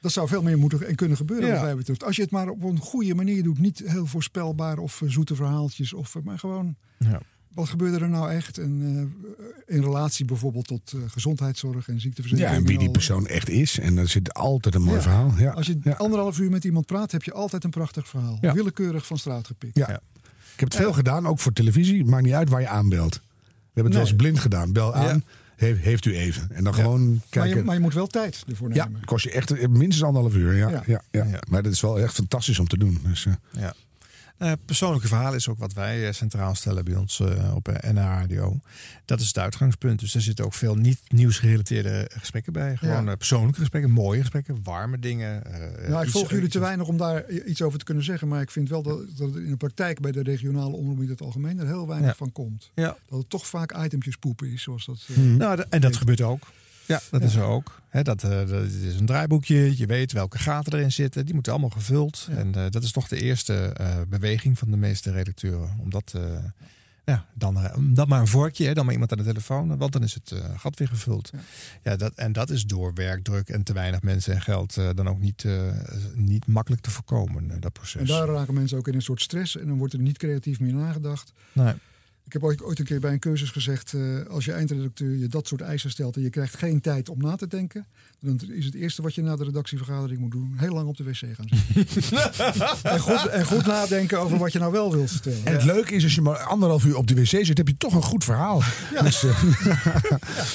Dat zou veel meer moeten en kunnen gebeuren, Ja. wat mij betreft. Als je het maar op een goede manier doet. Niet heel voorspelbaar of zoete verhaaltjes. Of, maar gewoon, Ja. wat gebeurde er nou echt? En, eh, in relatie bijvoorbeeld tot eh, gezondheidszorg en Ja, ziekteverzekering. en wie die al. persoon echt is. En daar zit altijd een mooi Ja. verhaal. Ja. Als je anderhalf uur met iemand praat, heb je altijd een prachtig verhaal. Ja. Willekeurig van straat gepikt. Ja. Ik heb het veel gedaan, ook voor televisie. Maakt niet uit waar je aanbelt. We hebben het wel eens blind gedaan. Bel aan, heeft, heeft u even. En dan gewoon Maar kijken. je, maar je moet wel tijd ervoor ja, nemen. kost je echt minstens anderhalf uur. Ja, Ja. ja. Ja, Maar dat is wel echt fantastisch om te doen. Dus, eh, Ja. Eh, persoonlijke verhaal is ook wat wij eh, centraal stellen bij ons eh, op NH Radio. Dat is het uitgangspunt. Dus er zitten ook veel niet nieuwsgerelateerde gesprekken bij. Gewoon Ja. persoonlijke gesprekken, mooie gesprekken, warme dingen. Nou, ik volg jullie te weinig om daar iets over te kunnen zeggen. Maar ik vind wel dat, dat in de praktijk bij de regionale omroep in het algemeen er heel weinig Ja. van komt. Ja. Dat het toch vaak itempjes poepen is. Zoals dat, eh, Nou, en dat gebeurt ook. Ja, dat Ja. is er ook. Hè, dat, eh, dat is een draaiboekje. Je weet welke gaten erin zitten. Die moeten allemaal gevuld. En eh, dat is toch de eerste eh, beweging van de meeste redacteuren. Om dat, eh, ja, dan, dan maar een vorkje, hè, dan maar iemand aan de telefoon. Want dan is het gat weer gevuld. Ja. dat, en dat is door werkdruk en te weinig mensen en geld dan ook niet, niet makkelijk te voorkomen, dat proces. En daar raken mensen ook in een soort stress. En dan wordt er niet creatief meer nagedacht. Nee. Ik heb ooit, een keer bij een cursus gezegd... eh, als je eindredacteur je dat soort eisen stelt... en je krijgt geen tijd om na te denken... dan is het eerste wat je na de redactievergadering moet doen... heel lang op de wc gaan zitten. en, goed, en goed nadenken over wat je nou wel wilt vertellen. En het leuke is, als je maar anderhalf uur op de wc zit, heb je toch een goed verhaal. Dus, eh,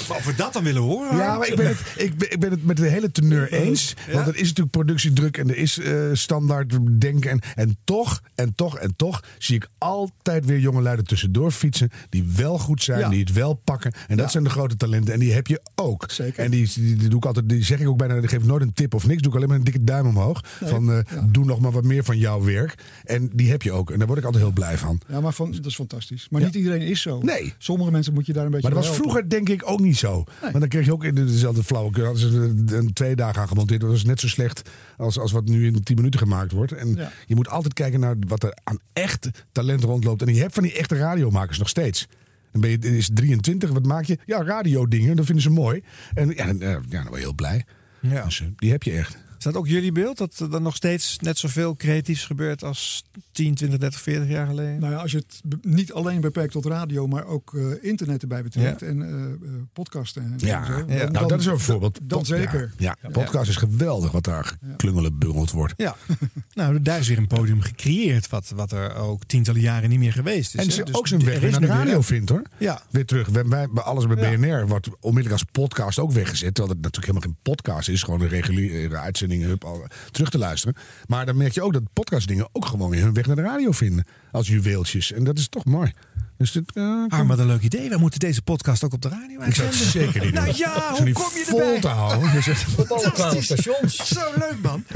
Of we dat dan willen horen? Ja, maar ik ben, het, ik, ben, ik ben het met de hele teneur eens. Want er is natuurlijk productiedruk en er is eh, standaard denken. En, en toch, en toch, en toch zie ik altijd weer jonge luiden tussendoor fietsen. Die wel goed zijn, Ja. die het wel pakken. En dat zijn de grote talenten. En die heb je ook. Zeker. En die, die, die doe ik altijd, die zeg ik ook bijna, die geef ik nooit een tip of niks. Doe ik alleen maar een dikke duim omhoog. Nee. Van eh, Ja. doe nog maar wat meer van jouw werk. En die heb je ook. En daar word ik altijd heel blij van. Ja, maar van, dat is fantastisch. Maar niet iedereen is zo. Nee. Sommige mensen moet je daar een beetje Maar dat was helpen. vroeger denk ik ook niet zo. Maar dan kreeg je ook in dezelfde flauwekul. Hadden ze een twee dagen aan gemonteerd. Dat was net zo slecht als, als wat nu in 10 minuten gemaakt wordt. En je moet altijd kijken naar wat er aan echt talent rondloopt. En je hebt van die echte radiomakers nog steeds. Dan ben je is 23, wat maak je? Ja, radiodingen, dat vinden ze mooi. En ja, dan, eh, ja, dan ben je heel blij. Ja. Dus, eh, die heb je echt. Is dat ook jullie beeld? Dat er nog steeds net zoveel creatiefs gebeurt als 10, 20, 30, 40 jaar geleden? Nou ja, als je het niet alleen beperkt tot radio, maar ook eh, internet erbij betrekt. Ja. En eh, eh, podcasten. En Ja, zo, ja. dan- nou dat is een voorbeeld. Dan zeker. Ja, ja, podcast is geweldig wat daar geklungelen bungeld wordt. Ja, nou daar is weer een podium gecreëerd wat, wat er ook tientallen jaren niet meer geweest is. En ze Dus ook zijn weg is weer naar de weer radio vindt hoor. Ja. Weer terug. Wij, wij, bij alles bij BNR wordt onmiddellijk als podcast ook weggezet. Terwijl het natuurlijk helemaal geen podcast is. Gewoon een reguliere uitzending hup, al, terug te luisteren. Maar dan merk je ook dat podcastdingen ook gewoon weer hun weg naar de radio vinden. Als juweeltjes. En dat is toch mooi. Dus dit, eh, Ah, wat een leuk idee. Wij moeten deze podcast ook op de radio ik zou het zeker niet doen. Nou ja, hoe die kom je vol erbij? te houden. Dus echt- Op alle twaalf stations. Zo leuk man.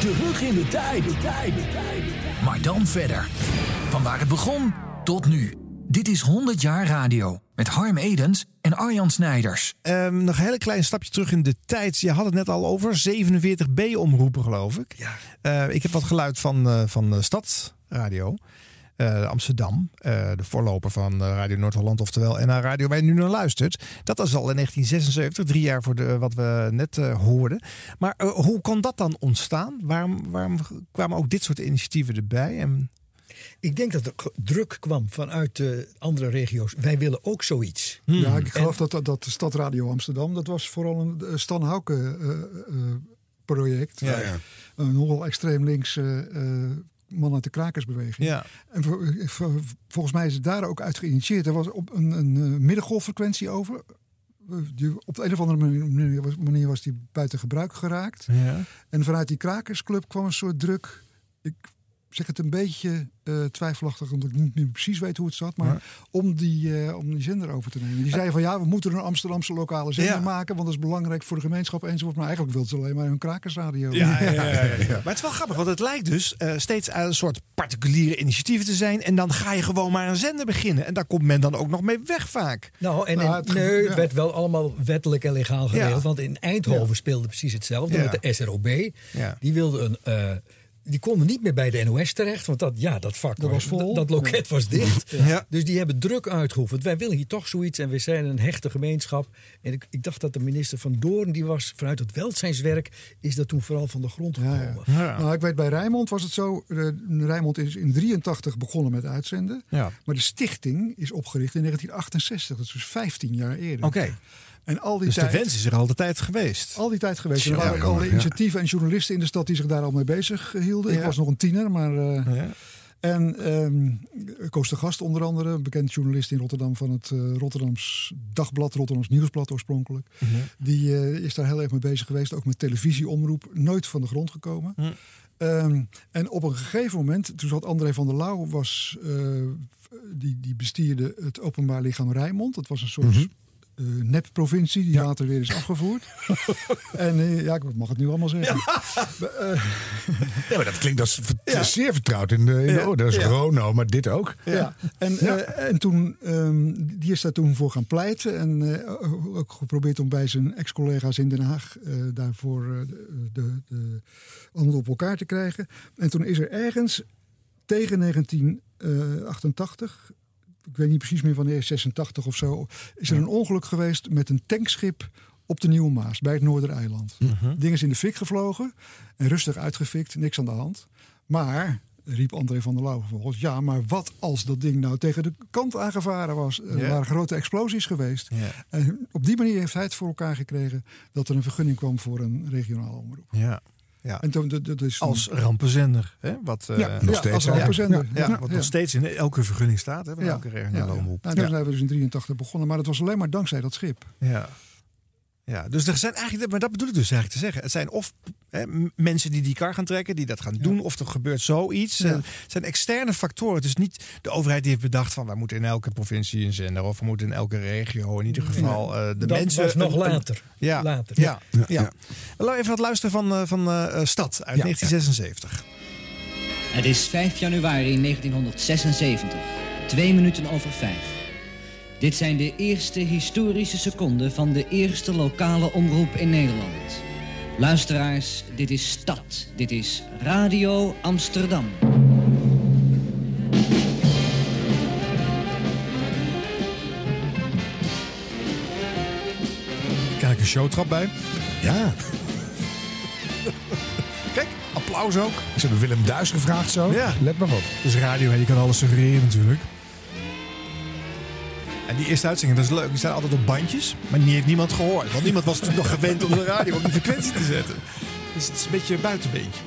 Terug in de tijd. De tijd. De tijd. Maar dan verder. Van waar het begon tot nu. Dit is 100 jaar radio. Met Harm Edens en Arjan Snijders. Ehm, nog een hele klein stapje terug in de tijd. Je had het net al over 47B-omroepen, geloof ik. Ja. ik heb wat geluid van, eh, van de Stadsradio. eh, Amsterdam, eh, de voorloper van eh, Radio Noord-Holland, oftewel NH Radio, waar je nu naar luistert. Dat was al in 1976, drie jaar voor de, wat we net eh, hoorden. Maar eh, hoe kon dat dan ontstaan? Waarom, waarom kwamen ook dit soort initiatieven erbij? En Ik denk dat er druk kwam vanuit de andere regio's. Wij willen ook zoiets. Ja, ik geloof dat, dat, dat de Stadradio Amsterdam, dat was vooral een eh, Stan Houke eh, eh, project. Ja, ja. Een nogal extreem links man uit de krakersbeweging. Ja. En vol- vol- volgens mij is het daar ook uit geïnitieerd. Er was op een, een middengolffrequentie over. Die, op de een of andere manier was, manier was die buiten gebruik geraakt. Ja. En vanuit die krakersclub kwam een soort druk. Ik zeg het een beetje eh, twijfelachtig, omdat ik niet meer precies weet hoe het zat. Maar om, die, eh, om die zender over te nemen. Die zeiden van ja, we moeten een Amsterdamse lokale zender Ja. maken. Want dat is belangrijk voor de gemeenschap enzovoort. Maar eigenlijk wilden ze alleen maar hun krakersradio. Ja, ja, ja, ja, ja. Maar het is wel grappig, want het lijkt dus eh, steeds aan een soort particuliere initiatieven te zijn. En dan ga je gewoon maar een zender beginnen. En daar komt men dan ook nog mee weg vaak. Nou, en Nou, het nee, het werd wel allemaal wettelijk en legaal geregeld. Ja. Want in Eindhoven Ja. speelde precies hetzelfde Ja. met de SROB. Ja. Die wilden een... die konden niet meer bij de NOS terecht, want dat, ja, dat vak Dat was vol. Dat, loket Ja. was dicht. Ja. Dus die hebben druk uitgeoefend. Wij willen hier toch zoiets en we zijn een hechte gemeenschap. En ik, ik dacht dat de minister van Doorn, die was vanuit het welzijnswerk, is dat toen vooral van de grond gekomen. Nou, ik weet bij Rijnmond was het zo. eh, Rijnmond is in 83 begonnen met uitzenden. Ja. Maar de stichting is opgericht in 1968. Dat is dus 15 jaar eerder. Oké. En al die Dus tijd, de wens is er al de tijd geweest. Al die tijd geweest. Er waren ook alle initiatieven en journalisten in de stad die zich daar al mee bezig hielden. Ik was nog een tiener, maar. eh, Ja. En ehm Koos de Gast onder andere, een bekend journalist in Rotterdam van het eh, Rotterdams Dagblad, Rotterdams Nieuwsblad oorspronkelijk. Mhm. Die eh, is daar heel erg mee bezig geweest, ook met televisieomroep, nooit van de grond gekomen. Mhm. Ehm, en op een gegeven moment, toen zat André van der Lauw, was, die, die bestierde het Openbaar Lichaam Rijnmond. Dat was een soort Mhm. Eh, nepprovincie die later weer is afgevoerd. en eh, ja, ik mag het nu allemaal zeggen. Eh, Ja, maar dat klinkt als zeer vertrouwd in de, in de Ja. Dat is Ja. Rono, maar dit ook. Ja, en, Ja. en toen, ehm, die is daar toen voor gaan pleiten. En ook geprobeerd om bij zijn ex-collega's in Den Haag daarvoor de, de, de op elkaar te krijgen. En toen is er ergens tegen 1988, ik weet niet precies meer wanneer, 86 of zo, is er een ongeluk geweest met een tankschip op de Nieuwe Maas bij het Noordereiland. Mhm. Ding is in de fik gevlogen en rustig uitgefikt, niks aan de hand. Maar, riep André van der Lauw vervolgens, ja, maar wat als dat ding nou tegen de kant aangevaren was? Er waren grote explosies geweest. En op die manier heeft hij het voor elkaar gekregen dat er een vergunning kwam voor een regionale omroep. Ja. Ja. En toen, dat, dat is toen- Als rampenzender. Hè? Wat, eh, Ja, ja, als rampenzender. Ja, Ja, wat ja. nog steeds in elke vergunning staat. Hè, Ja. elke regionale Ja, omroep. Nou, toen zijn we dus in 83 begonnen, maar dat was alleen maar dankzij dat schip. Ja. Ja, dus er zijn eigenlijk, maar dat bedoel ik dus eigenlijk te zeggen. Het zijn of hè, mensen die die kar gaan trekken, die dat gaan doen, of er gebeurt zoiets. Ja. Het zijn externe factoren. Het is niet de overheid die heeft bedacht van wij moeten in elke provincie een zender of we moeten in elke regio in ieder geval eh, de Dat mensen. was nog een- later. ja, Later. Ja, ja, Ja, ja. Laten we even wat luisteren van, eh, van eh, Stad uit Ja. 1976. Het is 5 januari 1976, twee minuten over vijf. Dit zijn de eerste historische seconden van de eerste lokale omroep in Nederland. Luisteraars, dit is Stad. Dit is Radio Amsterdam. Kijk een showtrap bij. Ja. Kijk, applaus ook. Ze hebben Willem Duis gevraagd zo. Ja. Let maar op. Dus radio, hè, je kan alles suggereren natuurlijk. En die eerste uitzending, dat is leuk. Die staan altijd op bandjes, maar die heeft niemand gehoord. Want niemand was toen nog gewend om de radio op die frequentie te zetten. Dus het is een beetje een buitenbeentje.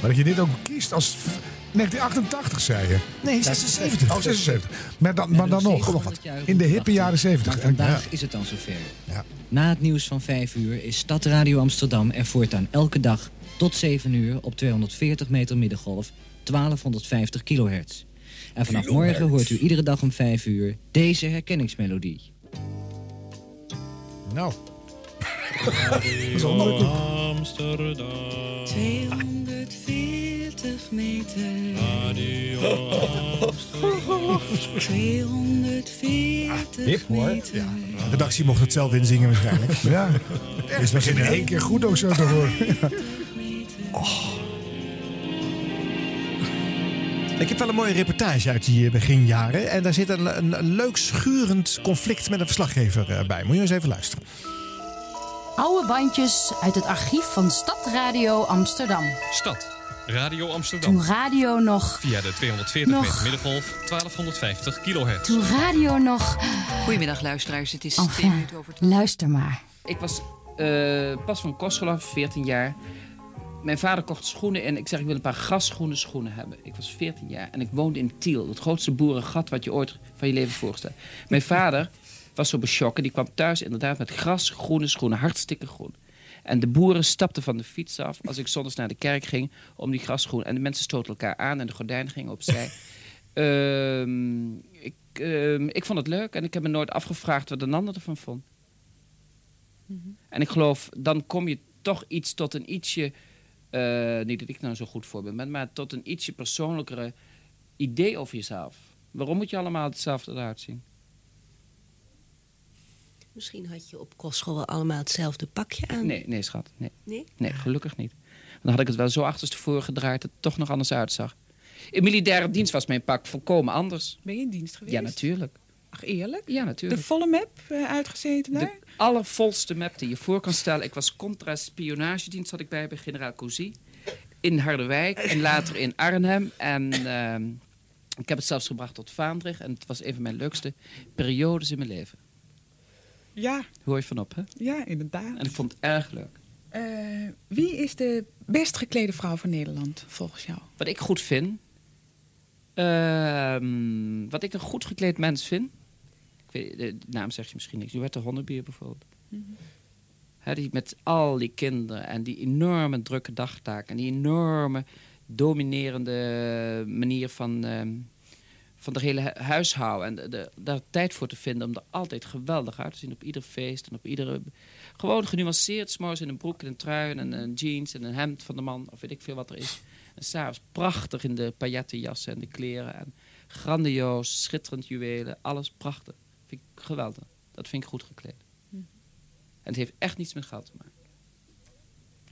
Maar dat je dit ook kiest als f- 1988, zei je. Nee, 76. Oh, 76. Maar dan, maar dan nog. In de hippe jaren 70. Maar En- vandaag is het dan zover. Ja. Na het nieuws van 5 uur is Stadradio Amsterdam er voortaan elke dag tot 7 uur op 240 meter middengolf 1250 kilohertz. En vanaf morgen hoort u iedere dag om 5 uur deze herkenningsmelodie. Nou. Amsterdam. 240 meter. Radio Amsterdam. 240 Hip hoor. meter. Ja. De redactie mocht het zelf inzingen waarschijnlijk. Ja. Dus was in één keer goed ook zo te horen. Ik heb wel een mooie reportage uit die eh, beginjaren. En daar zit een, een, een leuk schurend conflict met een verslaggever eh, bij. Moet je eens even luisteren. Oude bandjes uit het archief van Stadradio Amsterdam. Stad. Radio Amsterdam. Toen radio nog... Via de 240 Nog. meter middengolf, 1250 kilohertz. Toen radio nog... Goedemiddag luisteraars, het is Enfin, over luister maar. Ik was eh, pas van Kosgelaf, 14 jaar. Mijn vader kocht schoenen en ik zeg ik wil een paar grasschoenen schoenen hebben. Ik was 14 jaar en ik woonde in Tiel, het grootste boerengat wat je ooit van je leven voorstelt. Mijn vader was zo beschokken, die kwam thuis inderdaad met grasgroene schoenen, hartstikke groen. En de boeren stapten van de fiets af als ik zondags naar de kerk ging om die grasgroen. En de mensen stoten elkaar aan en de gordijnen gingen opzij. Ehm, ik, ehm, ik vond het leuk en ik heb me nooit afgevraagd wat een ander ervan vond. En ik geloof, dan kom je toch iets tot een ietsje, eh, niet dat ik nou zo goed voorbeeld ben, maar tot een ietsje persoonlijkere idee over jezelf. Waarom moet je allemaal hetzelfde eruit zien? Misschien had je op kostschool wel allemaal hetzelfde pakje aan. Nee, nee schat. Nee, Nee? nee gelukkig niet. Dan had ik het wel zo achterstevoren gedraaid dat het toch nog anders uitzag. In militaire dienst was mijn pak volkomen anders. Ben je in dienst geweest? Ja, natuurlijk. Ach, eerlijk? Ja, natuurlijk. De volle map eh, uitgezeten daar? De allervolste map die je voor kan stellen. Ik was contra-spionagedienst, had ik bij bij generaal Cousy. In Harderwijk en later in Arnhem. En ehm, ik heb het zelfs gebracht tot Vaandrig. En het was een van mijn leukste periodes in mijn leven. Ja, Hoor je vanop, hè? ja, inderdaad. En ik vond het erg leuk. Eh, wie is de best geklede vrouw van Nederland, volgens jou? Wat ik goed vind. ehm, wat ik een goed gekleed mens vind. De naam zeg je misschien niks. Duette Honnebier bijvoorbeeld. Hè, die met al die kinderen en die enorme drukke dagtaken. En die enorme dominerende manier van, ehm, van de hele hu- huishouden. En de, de- daar tijd voor te vinden om er altijd geweldig uit te zien op ieder feest. En op iedere... Gewoon genuanceerd, s'morgens in een broek en een trui en een jeans en een hemd van de man. Of weet ik veel wat er is. En s'avonds prachtig in de paillettenjassen en de kleren. En grandioos, schitterend juwelen. Alles prachtig. Vind ik geweldig. Dat vind ik goed gekleed. En het heeft echt niets met geld te maken.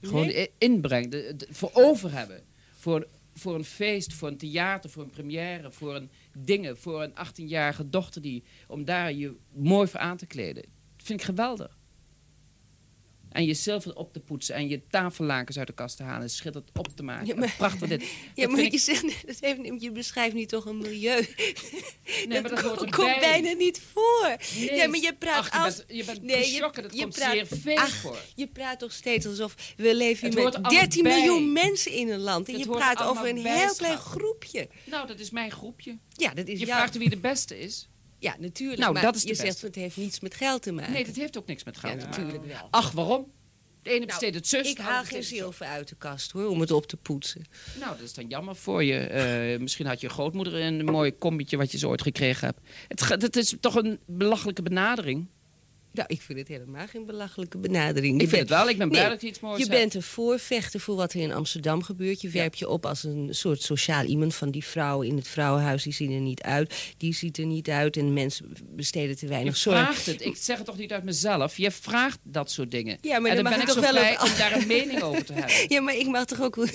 Gewoon Nee? inbreng, de, de- voor over hebben. Voor, voor een feest, voor een theater, voor een première, voor een dingen, voor een 18-jarige dochter die, om daar je mooi voor aan te kleden. Dat vind ik geweldig. En je zilver op te poetsen en je tafellakens uit de kast te halen en schitterend op te maken. Ja, maar- Prachtig dit. Ja, Dat maar vind je, ik- zegt, dat heeft, je beschrijft nu toch een milieu. Nee, maar dat hoort ko- erbij. komt bijna niet voor. Nee, ja, maar je praat ach, je als... bent- je bent nee, beschokken, dat komt zeer veel ach, voor. Je praat toch steeds alsof we leven hier met allemaal 13 bij. miljoen mensen in een land. En Het je praat over een heel klein groepje. Nou, dat is mijn groepje. Ja, dat is Je jouw- vraagt wie de beste is. Ja, natuurlijk. Nou, maar dat is je zegt het heeft niets met geld te maken. Nee, dat heeft ook niks met geld Ja, te maken. natuurlijk wel. Ach, waarom? De ene Nou, besteedt het zus. ik haal geen zilver uit de kast hoor, om het op te poetsen. Nou, dat is dan jammer voor je. Eh, misschien had je grootmoeder een mooi combietje wat je zo ooit gekregen hebt. Het, het is toch een belachelijke benadering? Nou, ik vind het helemaal geen belachelijke benadering. Ik Je vind het wel. Ik ben blij Nee, dat je iets moois Je hebt. bent een voorvechter voor wat er in Amsterdam gebeurt. Je werpt je op als een soort sociaal iemand van die vrouwen in het vrouwenhuis. Die zien er niet uit. Die ziet er niet uit. En mensen besteden te Je weinig zorg. vraagt het. Ik zeg het toch niet uit mezelf. Je vraagt dat soort dingen. Ja, maar en dan ben je ik toch wel blij op- om daar een mening over te hebben. Ja, maar ik mag toch ook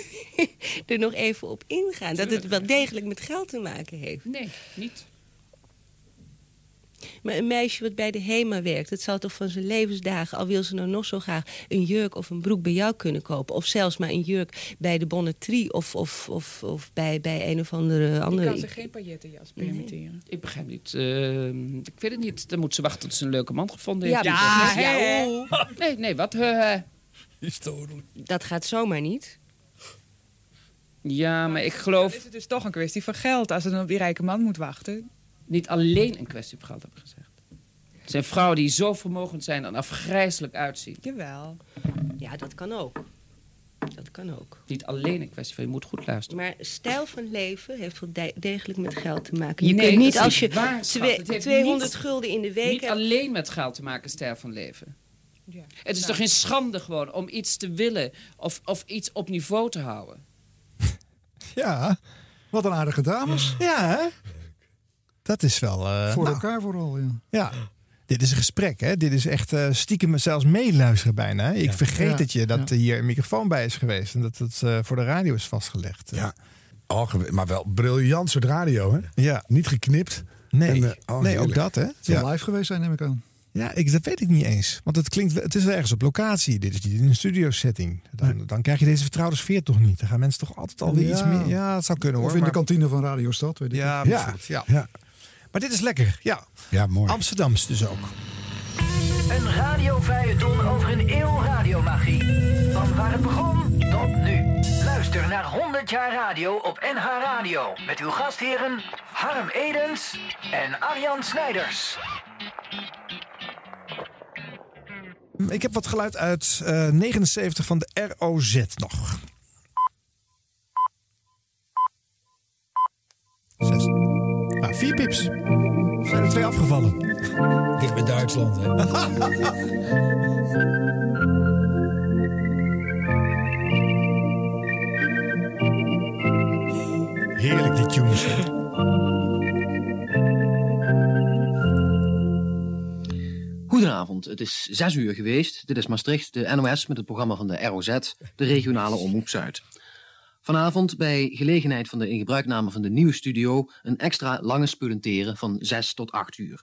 er nog even op ingaan. Dat het wel degelijk met geld te maken heeft. Nee, niet. Maar een meisje wat bij de HEMA werkt, het zal toch van zijn levensdagen, al wil ze nou nog zo graag een jurk of een broek bij jou kunnen kopen. Of zelfs maar een jurk bij de Bonnetrie of, of, of, of bij, bij een of andere andere. kan ze geen paillettenjas permitteren. Ik begrijp niet. eh, ik weet het niet. Dan moet ze wachten tot ze een leuke man gevonden Ja, heeft. ja, Die- hè? oeh. Nee, nee, wat? eh, Dat gaat zomaar niet. ja, maar ik Dan geloof... is het dus toch een kwestie van geld. Als het dan op die rijke man moet wachten. Niet alleen een kwestie van geld, heb ik gezegd. Het zijn vrouwen die zo vermogend zijn en afgrijzelijk uitzien. Jawel. Ja, dat kan ook. Dat kan ook. Niet alleen een kwestie van je moet goed luisteren. Maar stijl van leven heeft wel de- degelijk met geld te maken. Je Nee, kunt niet als je waar, twee- Het heeft 200 niet- gulden in de week Niet hebt. alleen met geld te maken, stijl van leven. Ja. Het is Nou. toch geen schande gewoon om iets te willen of, of iets op niveau te houden. Ja, wat een aardige dames. Ja, hè? Dat is wel... eh, Voor nou, elkaar vooral, ja. Ja. Dit is een gesprek, hè? Dit is echt eh, stiekem zelfs meeluisteren bijna. Hè? Ik vergeet Ja, dat je dat ja. hier een microfoon bij is geweest en dat het eh, voor de radio is vastgelegd. Ja. Oh, maar wel briljant soort radio, hè? Ja. Niet geknipt. Nee, En, oh, nee ook dat, hè? Het Ja, live geweest zijn, neem ik aan. ja ik, dat weet ik niet eens. Want het klinkt, wel- het is wel ergens op locatie. Dit is niet in een studio setting. Dan, dan krijg je deze vertrouwde sfeer toch niet. Dan gaan mensen toch altijd alweer Ja. iets meer... Ja, het zou kunnen hoor. Of in de kantine van Radio Stad, weet ik Ja, bijvoorbeeld, ja. Ja. Maar dit is lekker, ja. Ja, mooi. Amsterdams dus ook. Een radiofeuilleton over een eeuw radiomagie. Van waar het begon tot nu. Luister naar 100 jaar radio op NH Radio. Met uw gastheren Harm Edens en Arjan Snijders. Ik heb wat geluid uit eh, 79 van de ROZ nog. Zes. Vier pips. Zijn er twee afgevallen. Dicht bij Duitsland, hè? Heerlijk die tunes. Goedenavond, het is zes uur geweest. Dit is Maastricht, de NOS met het programma van de ROZ, de regionale omroep Zuid. Vanavond bij gelegenheid van de ingebruikname van de nieuwe studio een extra lange spulenteren van 6 tot 8 uur.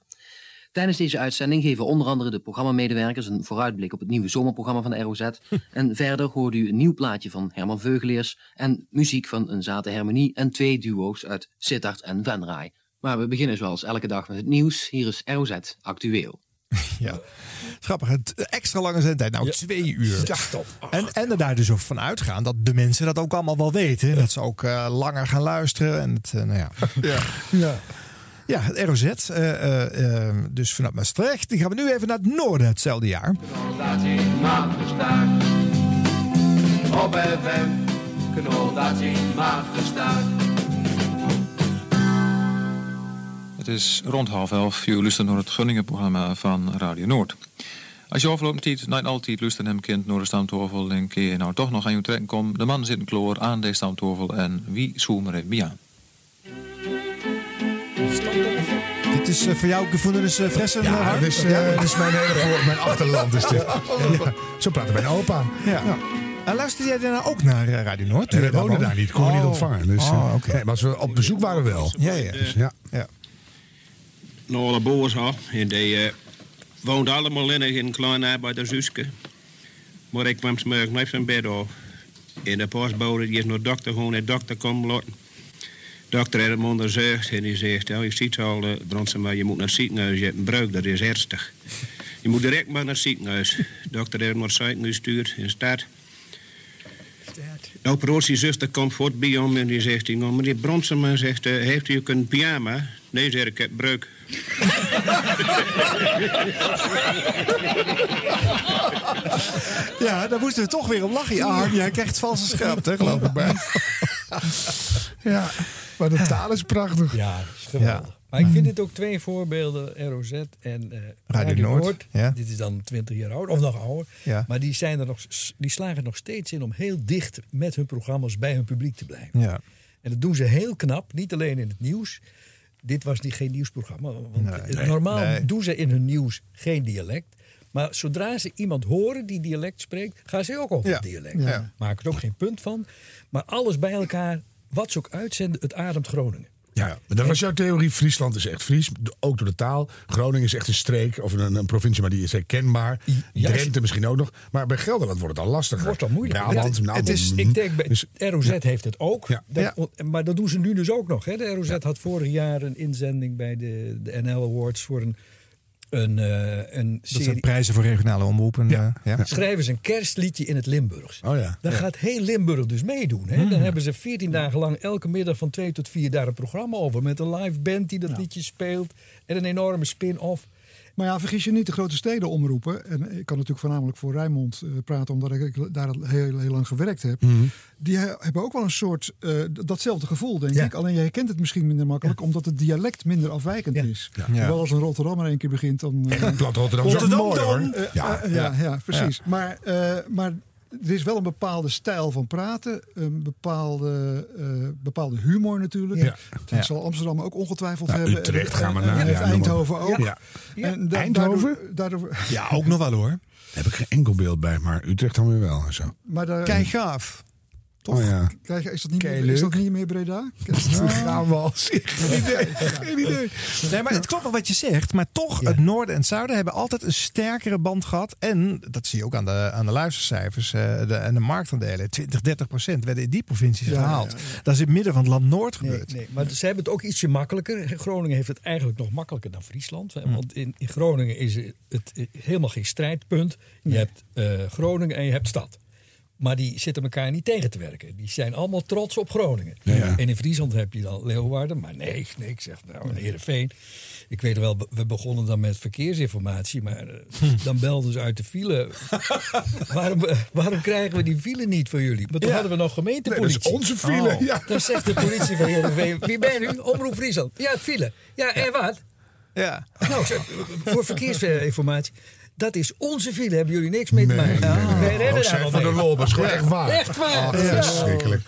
Tijdens deze uitzending geven onder andere de programmamedewerkers een vooruitblik op het nieuwe zomerprogramma van de ROZ. En verder hoort u een nieuw plaatje van Herman Veugeleers en muziek van een zate harmonie en twee duo's uit Sittard en Venray. Maar we beginnen zoals elke dag met het nieuws. Hier is ROZ Actueel. Ja. Grappig, het extra lange zendtijd. Nou, twee uur. Ja, top. En, en er daar dus ook van uitgaan dat de mensen dat ook allemaal wel weten. Dat ze ook eh, langer gaan luisteren. En het, eh, nou ja. Ja. ja. Ja, het ROZ. eh, eh, eh, dus vanuit Maastricht. Die gaan we nu even naar het noorden hetzelfde jaar. Op FM, Het is rond half elf. Je luistert naar het Gunningen-programma van Radio Noord. Als je afgelopen tijd niet altijd luistert hem kind naar de stamtafel... dan kun je nou toch nog aan je trekken komen. De man zit in kloor aan deze stamtafel en wie zoemer heeft bij aan? Dit is eh, voor jou gevoelens uh, fressen. Ja, Harm? dit is, eh, dit is mijn hele voor, mijn achterland. Is dit. Ja, zo praten mijn opa. Ja. En luisterde jij daarna ook naar eh, Radio Noord? Nee, we woonden woonde? daar niet, konden we niet Oh. ontvangen. Dus, Oh, eh, nee, maar als we op bezoek waren wel. Ja, ja. Dus, ja. ja. Naar de boers had. En die eh woonde allemaal in een klein arbeidershuisje. Maar ik kwam smorgens net zijn bed af. En de postbode die is naar dokter gewoon de dokter. De dokter had hem onderzocht en die zegt, je ziet al, uh, Bronsen, maar je moet naar het ziekenhuis, je hebt een breuk, dat is ernstig. Je moet direct maar naar het ziekenhuis. Dokter heeft hem naar het ziekenhuis gestuurd in stad. De operatiezuster komt voort bij hem en die zegt, hij, meneer Bronsema, zegt, eh, heeft u een pyjama? Nee, zeg ik heb breuk. Ja, daar moesten we toch weer om lachen. Ja, Harm, jij krijgt valse schaamte, geloof ik maar. ja, maar de taal is prachtig. Ja, is geweldig. Maar ik vind dit ook twee voorbeelden, ROZ en eh Radio, Noord, Noord. ja. Dit is dan 20 jaar oud, of nog ouder. Ja. Maar die, zijn er nog, die slagen er nog steeds in om heel dicht met hun programma's bij hun publiek te blijven. Ja. En dat doen ze heel knap, niet alleen in het nieuws. Dit was niet geen nieuwsprogramma. Want Nee, normaal nee. doen ze in hun nieuws geen dialect. Maar zodra ze iemand horen die dialect spreekt, gaan ze ook over Ja. het dialect. Ja. Maken er ook geen punt van. Maar alles bij elkaar, wat ze ook uitzenden, het ademt Groningen. Ja, maar dat was jouw theorie. Friesland is echt Fries, ook door de taal. Groningen is echt een streek of een, een provincie, maar die is herkenbaar. Ja, Drenthe misschien ook nog. Maar bij Gelderland wordt het al lastiger. Wordt al moeilijk. Brabant, Het- nou, het is, mm, ik denk, dus- ROZ ja. heeft het ook. Ja. Dat- Maar dat doen ze nu dus ook nog. Hè? De ROZ had vorig jaar een inzending bij de, de NL Awards voor een, een, eh, een Dat zijn serie. prijzen voor regionale omroepen. Ja. ja. Schrijven ze een kerstliedje in het Limburgs. Oh ja. Ja. gaat heel Limburg dus meedoen. Hè? Dan hebben ze 14 dagen lang elke middag van 2 tot 4 daar een programma over. Met een live band die dat liedje speelt. En een enorme spin-off. Maar ja, vergis je niet, de grote steden omroepen. En ik kan natuurlijk voornamelijk voor Rijnmond eh, praten, omdat ik daar heel, heel lang gewerkt heb. Mhm. Die he- hebben ook wel een soort eh, datzelfde gevoel, denk Ja. ik. Alleen je herkent het misschien minder makkelijk, omdat het dialect minder afwijkend is. Ja. Terwijl als een Rotterdammer één keer begint, dan. eh, Plat Rotterdam is ook Rotterdam mooi dan. hoor. Ja, ja, ja, precies. Maar, eh, maar er is wel een bepaalde stijl van praten, een bepaalde, eh, bepaalde humor natuurlijk. Ja. Dat Ja. zal Amsterdam ook ongetwijfeld Nou, hebben. Utrecht En- gaan we naar, en ja. Eindhoven ook. Ja. En da- Eindhoven? Daardoor, daardoor, Ja, ook nog wel hoor. Daar heb ik geen enkel beeld bij, maar Utrecht dan weer wel. en Zo. maar daar, Kijk gaaf. Toch? Oh ja. Krijg je- is, dat niet meer, is dat niet meer Breda? Nou. Geen idee. Geen idee. Nee, maar het klopt wel wat je zegt. Maar toch, het noorden en het zuiden hebben altijd een sterkere band gehad. En dat zie je ook aan de, aan de luistercijfers eh, de, en de marktaandelen. 20, 30 procent werden in die provincies Ja, gehaald. ja, Dat is in het midden van het land Noord gebeurd. nee, maar ze hebben het ook ietsje makkelijker. Groningen heeft het eigenlijk nog makkelijker dan Friesland. hè, Want in, in Groningen is het, het helemaal geen strijdpunt. Je hebt eh, Groningen en je hebt stad. Maar die zitten elkaar niet tegen te werken. Die zijn allemaal trots op Groningen. Ja, ja. En in Friesland heb je dan Leeuwarden. Maar nee, nee ik zeg nou, Heerenveen. Ik weet wel, we begonnen dan met verkeersinformatie. Maar eh, dan belden ze uit de file. waarom, eh, waarom krijgen we die file niet voor jullie? Maar toen Ja. hadden we nog gemeentepolitie. Nee, dat is onze file, Oh. ja. Dan zegt de politie van Heerenveen. Wie ben u? Omroep Friesland. Ja, het file. Ja, en wat? Ja. Nou, voor verkeersinformatie. Dat is onze file, hebben jullie niks mee te maken. nee, nee, nee. Wij Oh, de gewoon Ja. echt waar. Echt waar. Ja. verschrikkelijk.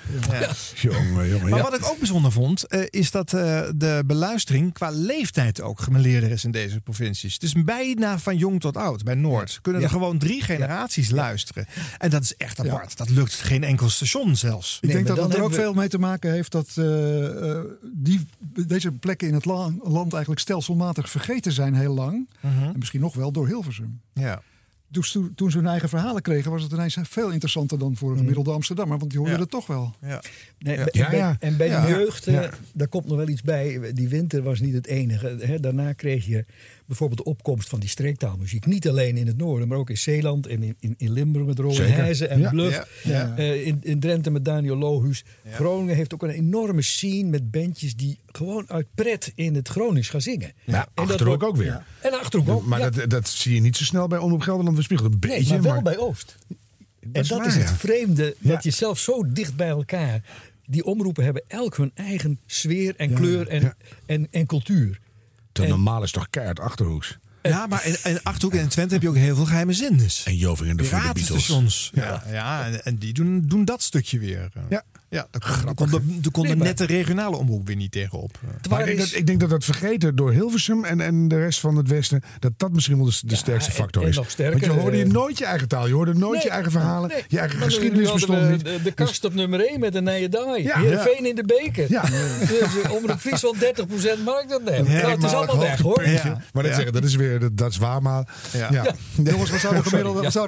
Jongen, jongen. Maar ja. wat ik ook bijzonder vond, eh, is dat eh, de beluistering qua leeftijd ook gemeleerder is in deze provincies. Het is bijna van jong tot oud. Bij Noord kunnen er gewoon drie generaties luisteren. En dat is echt apart. Dat lukt geen enkel station zelfs. Ik denk dat dan het er ook veel mee te maken heeft dat eh, eh, die, deze plekken in het la- land eigenlijk stelselmatig vergeten zijn heel lang. Mhm. En misschien nog wel door Hilversum. Ja. Dus toen, toen ze hun eigen verhalen kregen, was het ineens veel interessanter dan voor een gemiddelde Amsterdammer. Want die hoorden Ja. het toch wel. Ja. Nee, Ja. en Ja, bij, ja. en bij Ja. de jeugd, Ja. daar komt nog wel iets bij. Die winter was niet het enige. Hè, daarna kreeg je bijvoorbeeld de opkomst van die streektaalmuziek. Niet alleen in het noorden, maar ook in Zeeland en in, in, in Limburg met Roland. Heijzen en Ja. Bluff. Ja. Ja. Eh, in, in Drenthe met Daniel Lohuus. Groningen heeft ook een enorme scene met bandjes die gewoon uit pret in het Gronings gaan zingen. Maar En dat Achterhoek wordt- ook weer. En Achterhoek ook. Maar ja. dat, dat zie je niet zo snel bij Omroep Gelderland. We spiegelen een Nee, beetje. maar wel bij Oost. En is dat waar, is het ja. vreemde, Ja. dat je zelf zo dicht bij elkaar... Die omroepen hebben elk hun eigen sfeer en kleur en, Ja. en, en cultuur. En- normaal is toch keihard Achterhoeks. Ja, maar in, in Achterhoek en in Twente heb je ook heel veel geheime zenders. En Joving en de Vierde Beatles. Ja, ja en, en die doen, doen dat stukje weer. Ja. Ja, daar kon, de, kon de nette regionale omroep weer niet tegenop. Maar ik denk, dat, ik denk dat dat vergeten door Hilversum en, en de rest van het Westen, dat dat misschien wel de, de sterkste en- factor en is. nog sterker, Want je hoorde je eh, nooit je eigen taal, je hoorde nooit Nee, je eigen verhalen, nee. je eigen geschiedenis bestond we niet. De, de kast op nummer 1 met een nije daai. Ja. Heerenveen in de beker. Ja. Dus eh, Omroep Friesland 30% marktandeel. Een Nou, het is allemaal weg hoor. Maar dat zeggen, dat is weer, dat, dat is waar, maar. Jongens, wat zou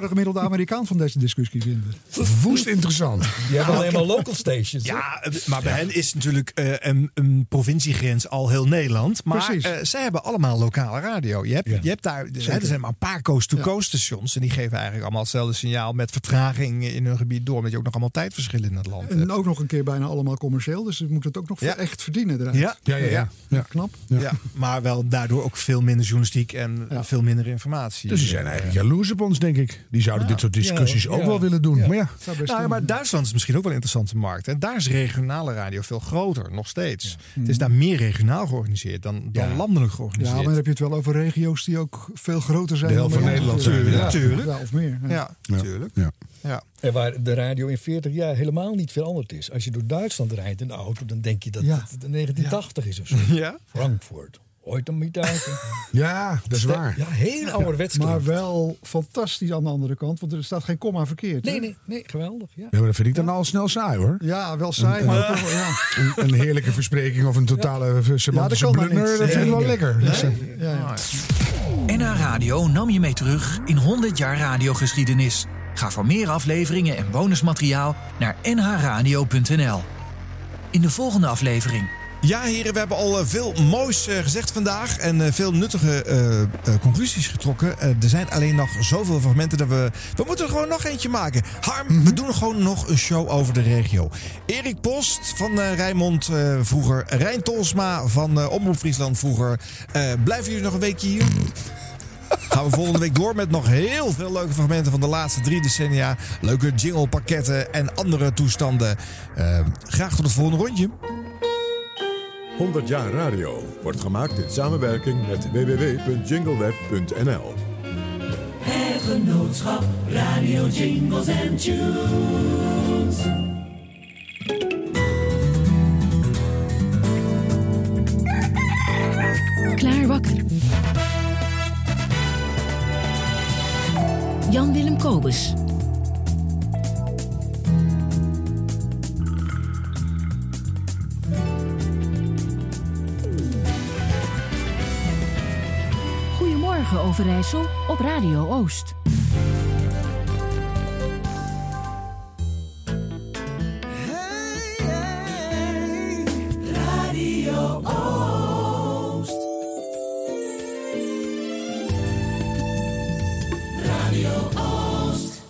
de gemiddelde, de Amerikaan van deze discussie vinden? Woest interessant. Die hebben alleen maar local stations. hè? Ja, maar bij hen is natuurlijk eh, een, een provinciegrens al heel Nederland. Maar Precies. eh, zij hebben allemaal lokale radio. Je hebt, Ja. je hebt daar, er zijn- er zijn maar een paar coast-to-coast stations. En die geven eigenlijk allemaal hetzelfde signaal met vertraging in hun gebied door. Omdat je ook nog allemaal tijdverschillen in het land hebt. En ook nog een keer bijna allemaal commercieel. Dus ze moeten het ook nog Ja. echt verdienen eruit. Ja, Ja, ja, ja. ja. Knap. Ja. maar wel daardoor ook veel minder journalistiek en Ja. veel minder informatie. Dus die zijn eigenlijk jaloers op ons, denk ik. Die zouden dit soort discussies Ja, ook ja. wel willen doen. Ja. Maar ja, Zou best Nou, maar Duitsland is misschien ook wel een interessante markt. En daar is regionale radio veel groter, nog steeds. Het is daar meer regionaal georganiseerd dan, dan Ja. landelijk ja, georganiseerd. maar dan heb je het wel over regio's die ook veel groter zijn. De helft dan van. Nederland zijn, Ja, ja. Tuurlijk. Ja, of meer. Ja. Ja, natuurlijk. ja. Ja. En waar de radio in 40 jaar helemaal niet veranderd is. Als je door Duitsland rijdt in de auto, dan denk je dat Ja. het 1980 is of zo. Ja? Frankfurt. Ooit een mietauto. ja, dat is waar. Ja, heel ouderwets. Maar wel fantastisch aan de andere kant, want er staat geen komma verkeerd. hè? Nee, nee, nee, geweldig. Ja. Ja, maar dat vind ik dan al snel saai hoor. Ja, wel saai, Een- maar ja. Een, een heerlijke verspreking of een totale semantische kan maar blunder, dat vind ik wel lekker. Dus, eh, Ja, ja. NH Radio nam je mee terug in 100 jaar radiogeschiedenis. Ga voor meer afleveringen en bonusmateriaal naar nhradio.nl. In de volgende aflevering. Ja, heren, we hebben al eh, veel moois eh, gezegd vandaag en eh, veel nuttige conclusies getrokken. Er zijn alleen nog zoveel fragmenten dat we. We moeten er gewoon nog eentje maken. Harm, we doen gewoon nog een show over de regio. Erik Post van eh Rijnmond vroeger. Rijn Tolsma van Omroep Friesland vroeger. Blijven jullie nog een weekje hier? Gaan we volgende week door met nog heel veel leuke fragmenten van de laatste drie decennia. Leuke jinglepakketten en andere toestanden. Graag tot het volgende rondje. 100 jaar radio wordt gemaakt in samenwerking met www.jingleweb.nl. Het genootschap Radio Jingles and Tunes. Klaar wakker. Jan-Willem Kobus. Goedemorgen Overijssel op Radio Oost. Hey, Radio Oost. Radio Oost.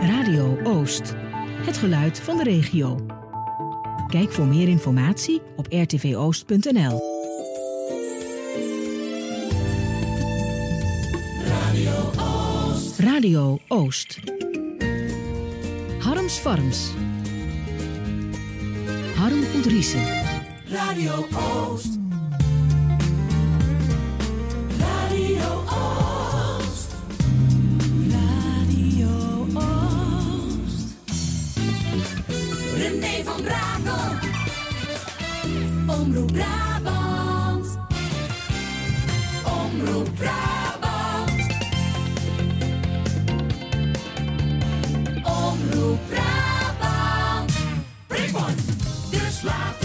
Radio Oost. Het geluid van de regio. Kijk voor meer informatie op rtvoost.nl. Radio Oost. Harms Farms. Harm Radio Oost. Omroep Brabant. Omroep Brabant. Omroep Brabant. Breakpoint. De slaap.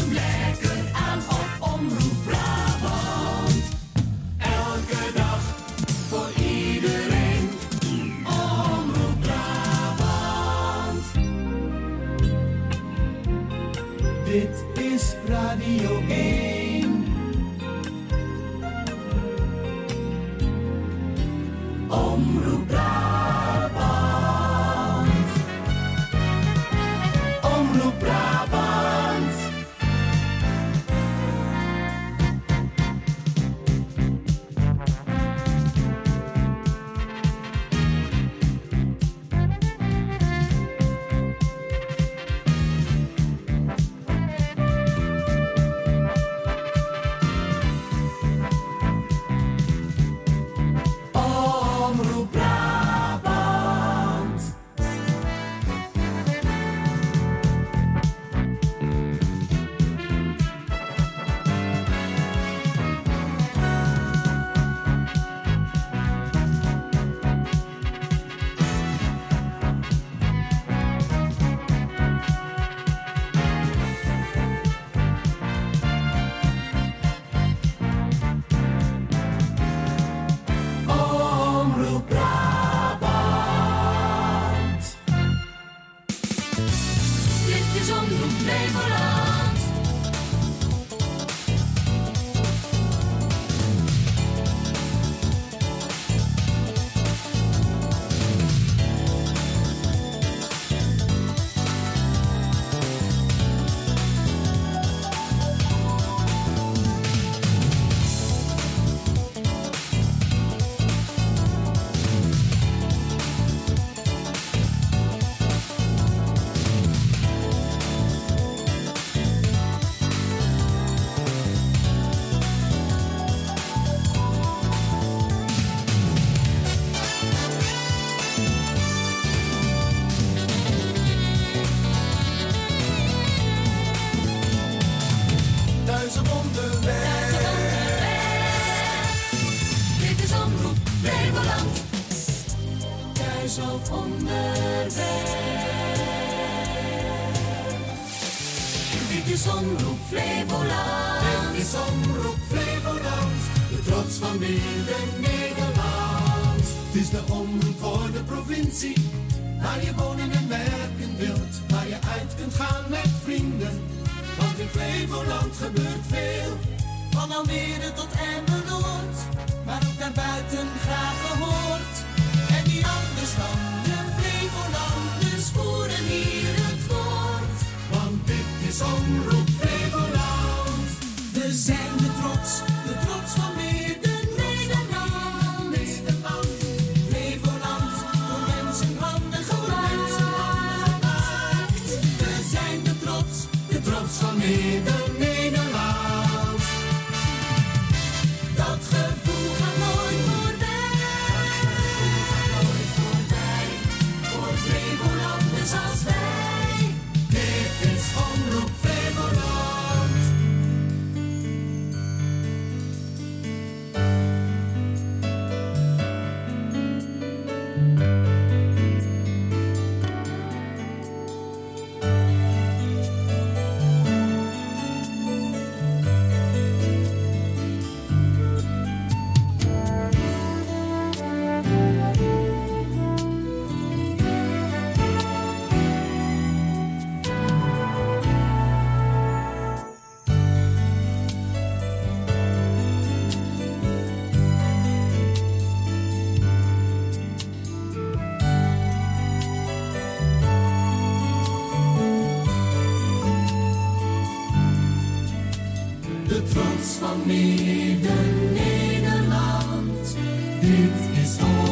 Dit is Omroep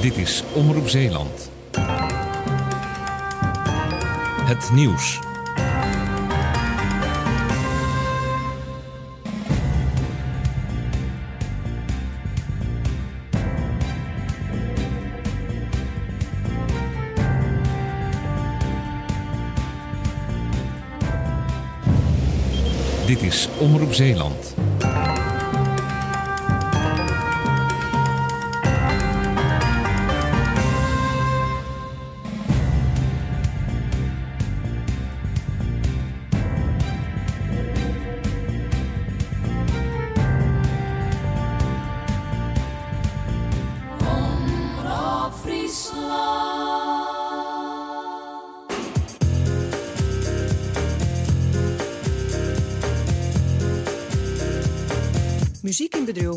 Dit is Omroep Zeeland. Het nieuws. Omroep Zeeland.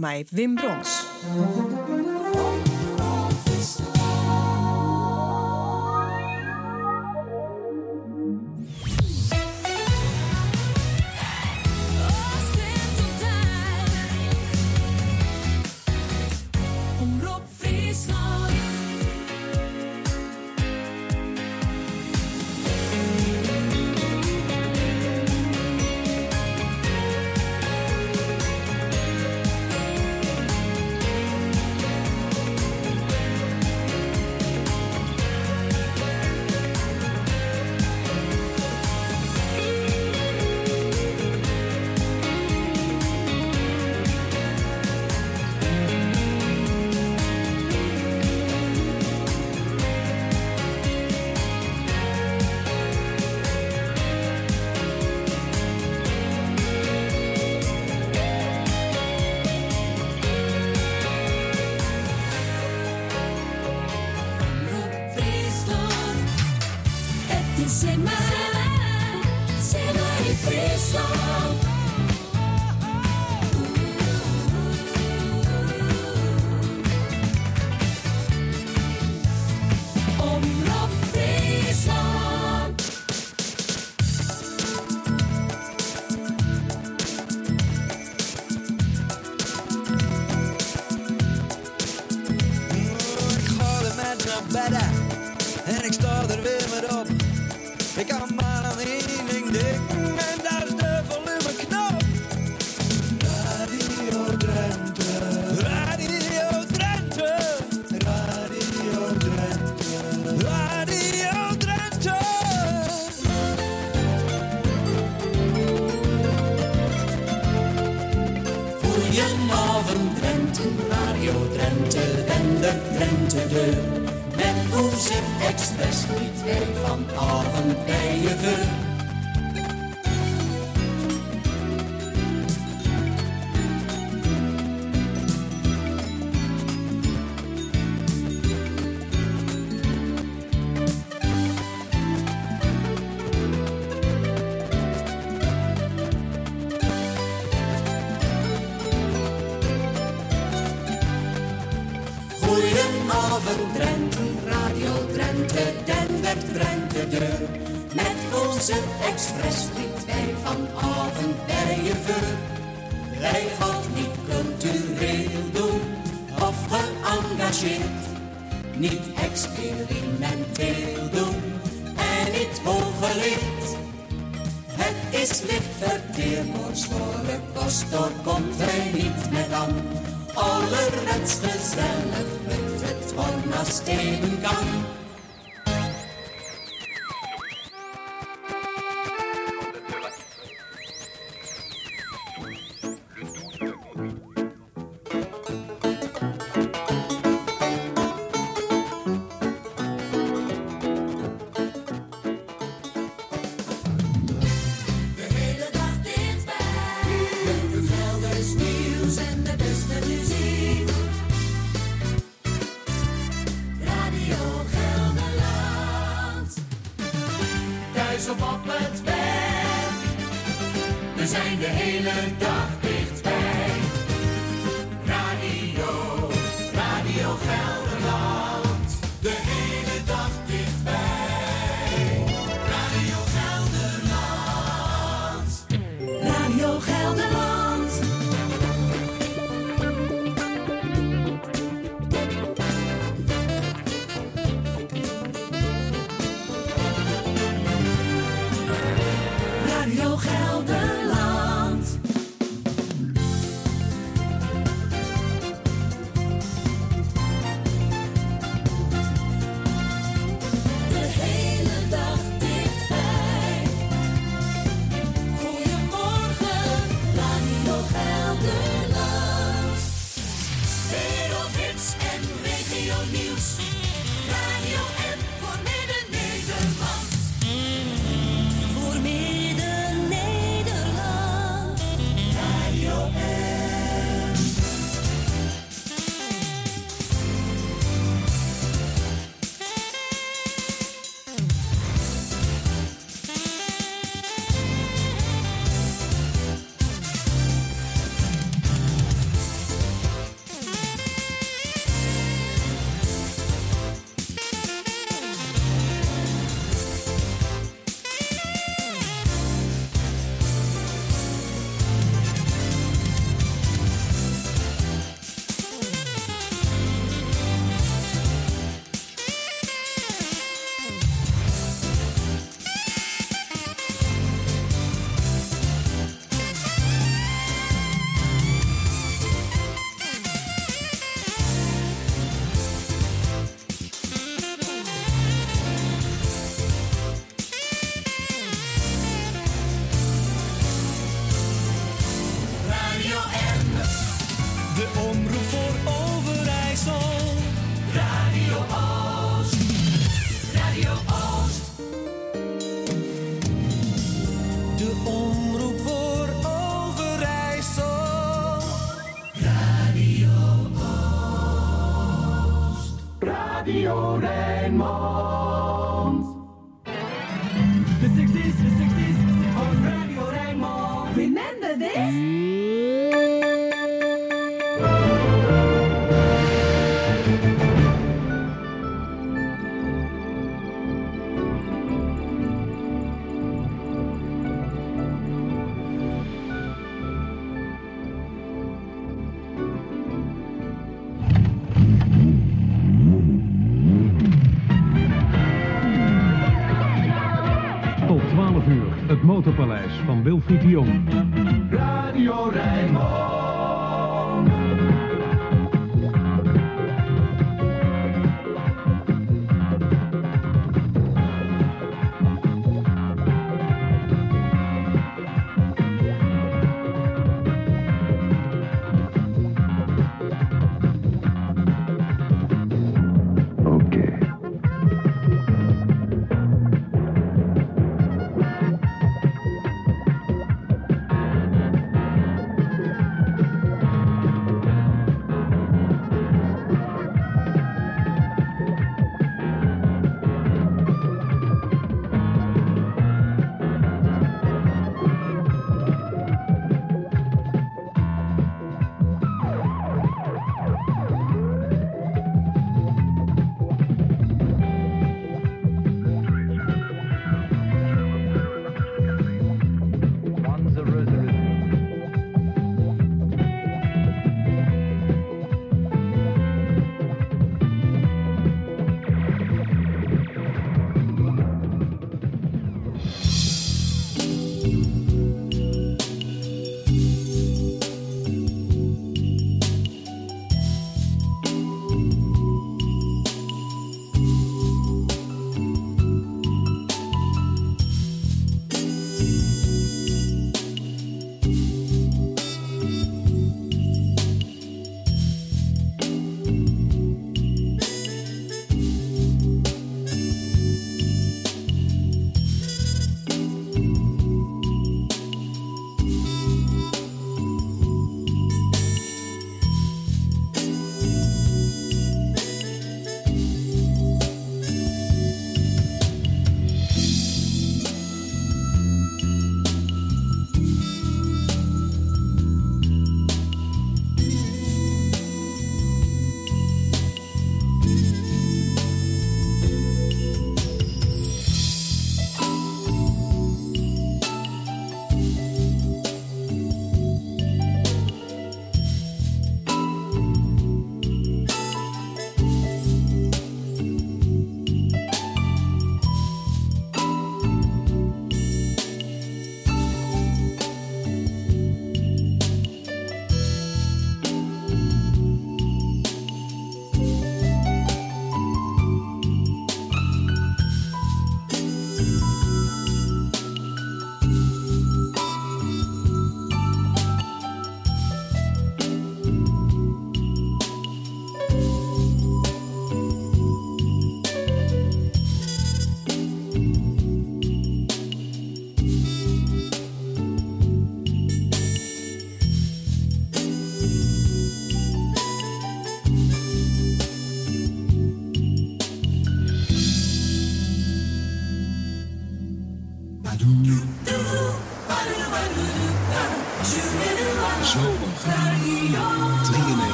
mij Wim Brons.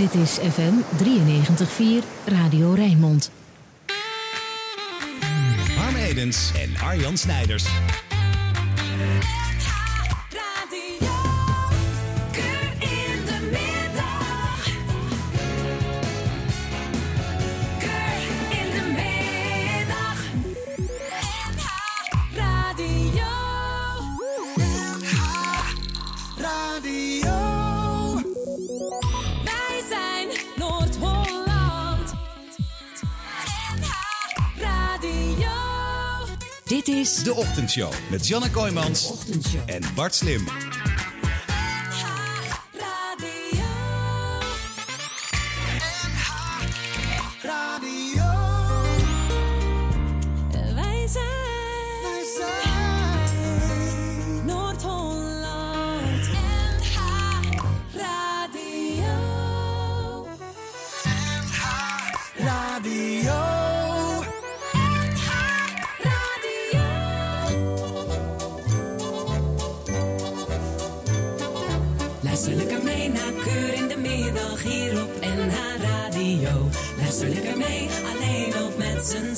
Dit is FM 93.4 Radio Rijnmond. Harm Edens en Arjan Snijders. Ochtendshow met Janne Kooijmans en Bart Slim. Radio.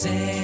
say.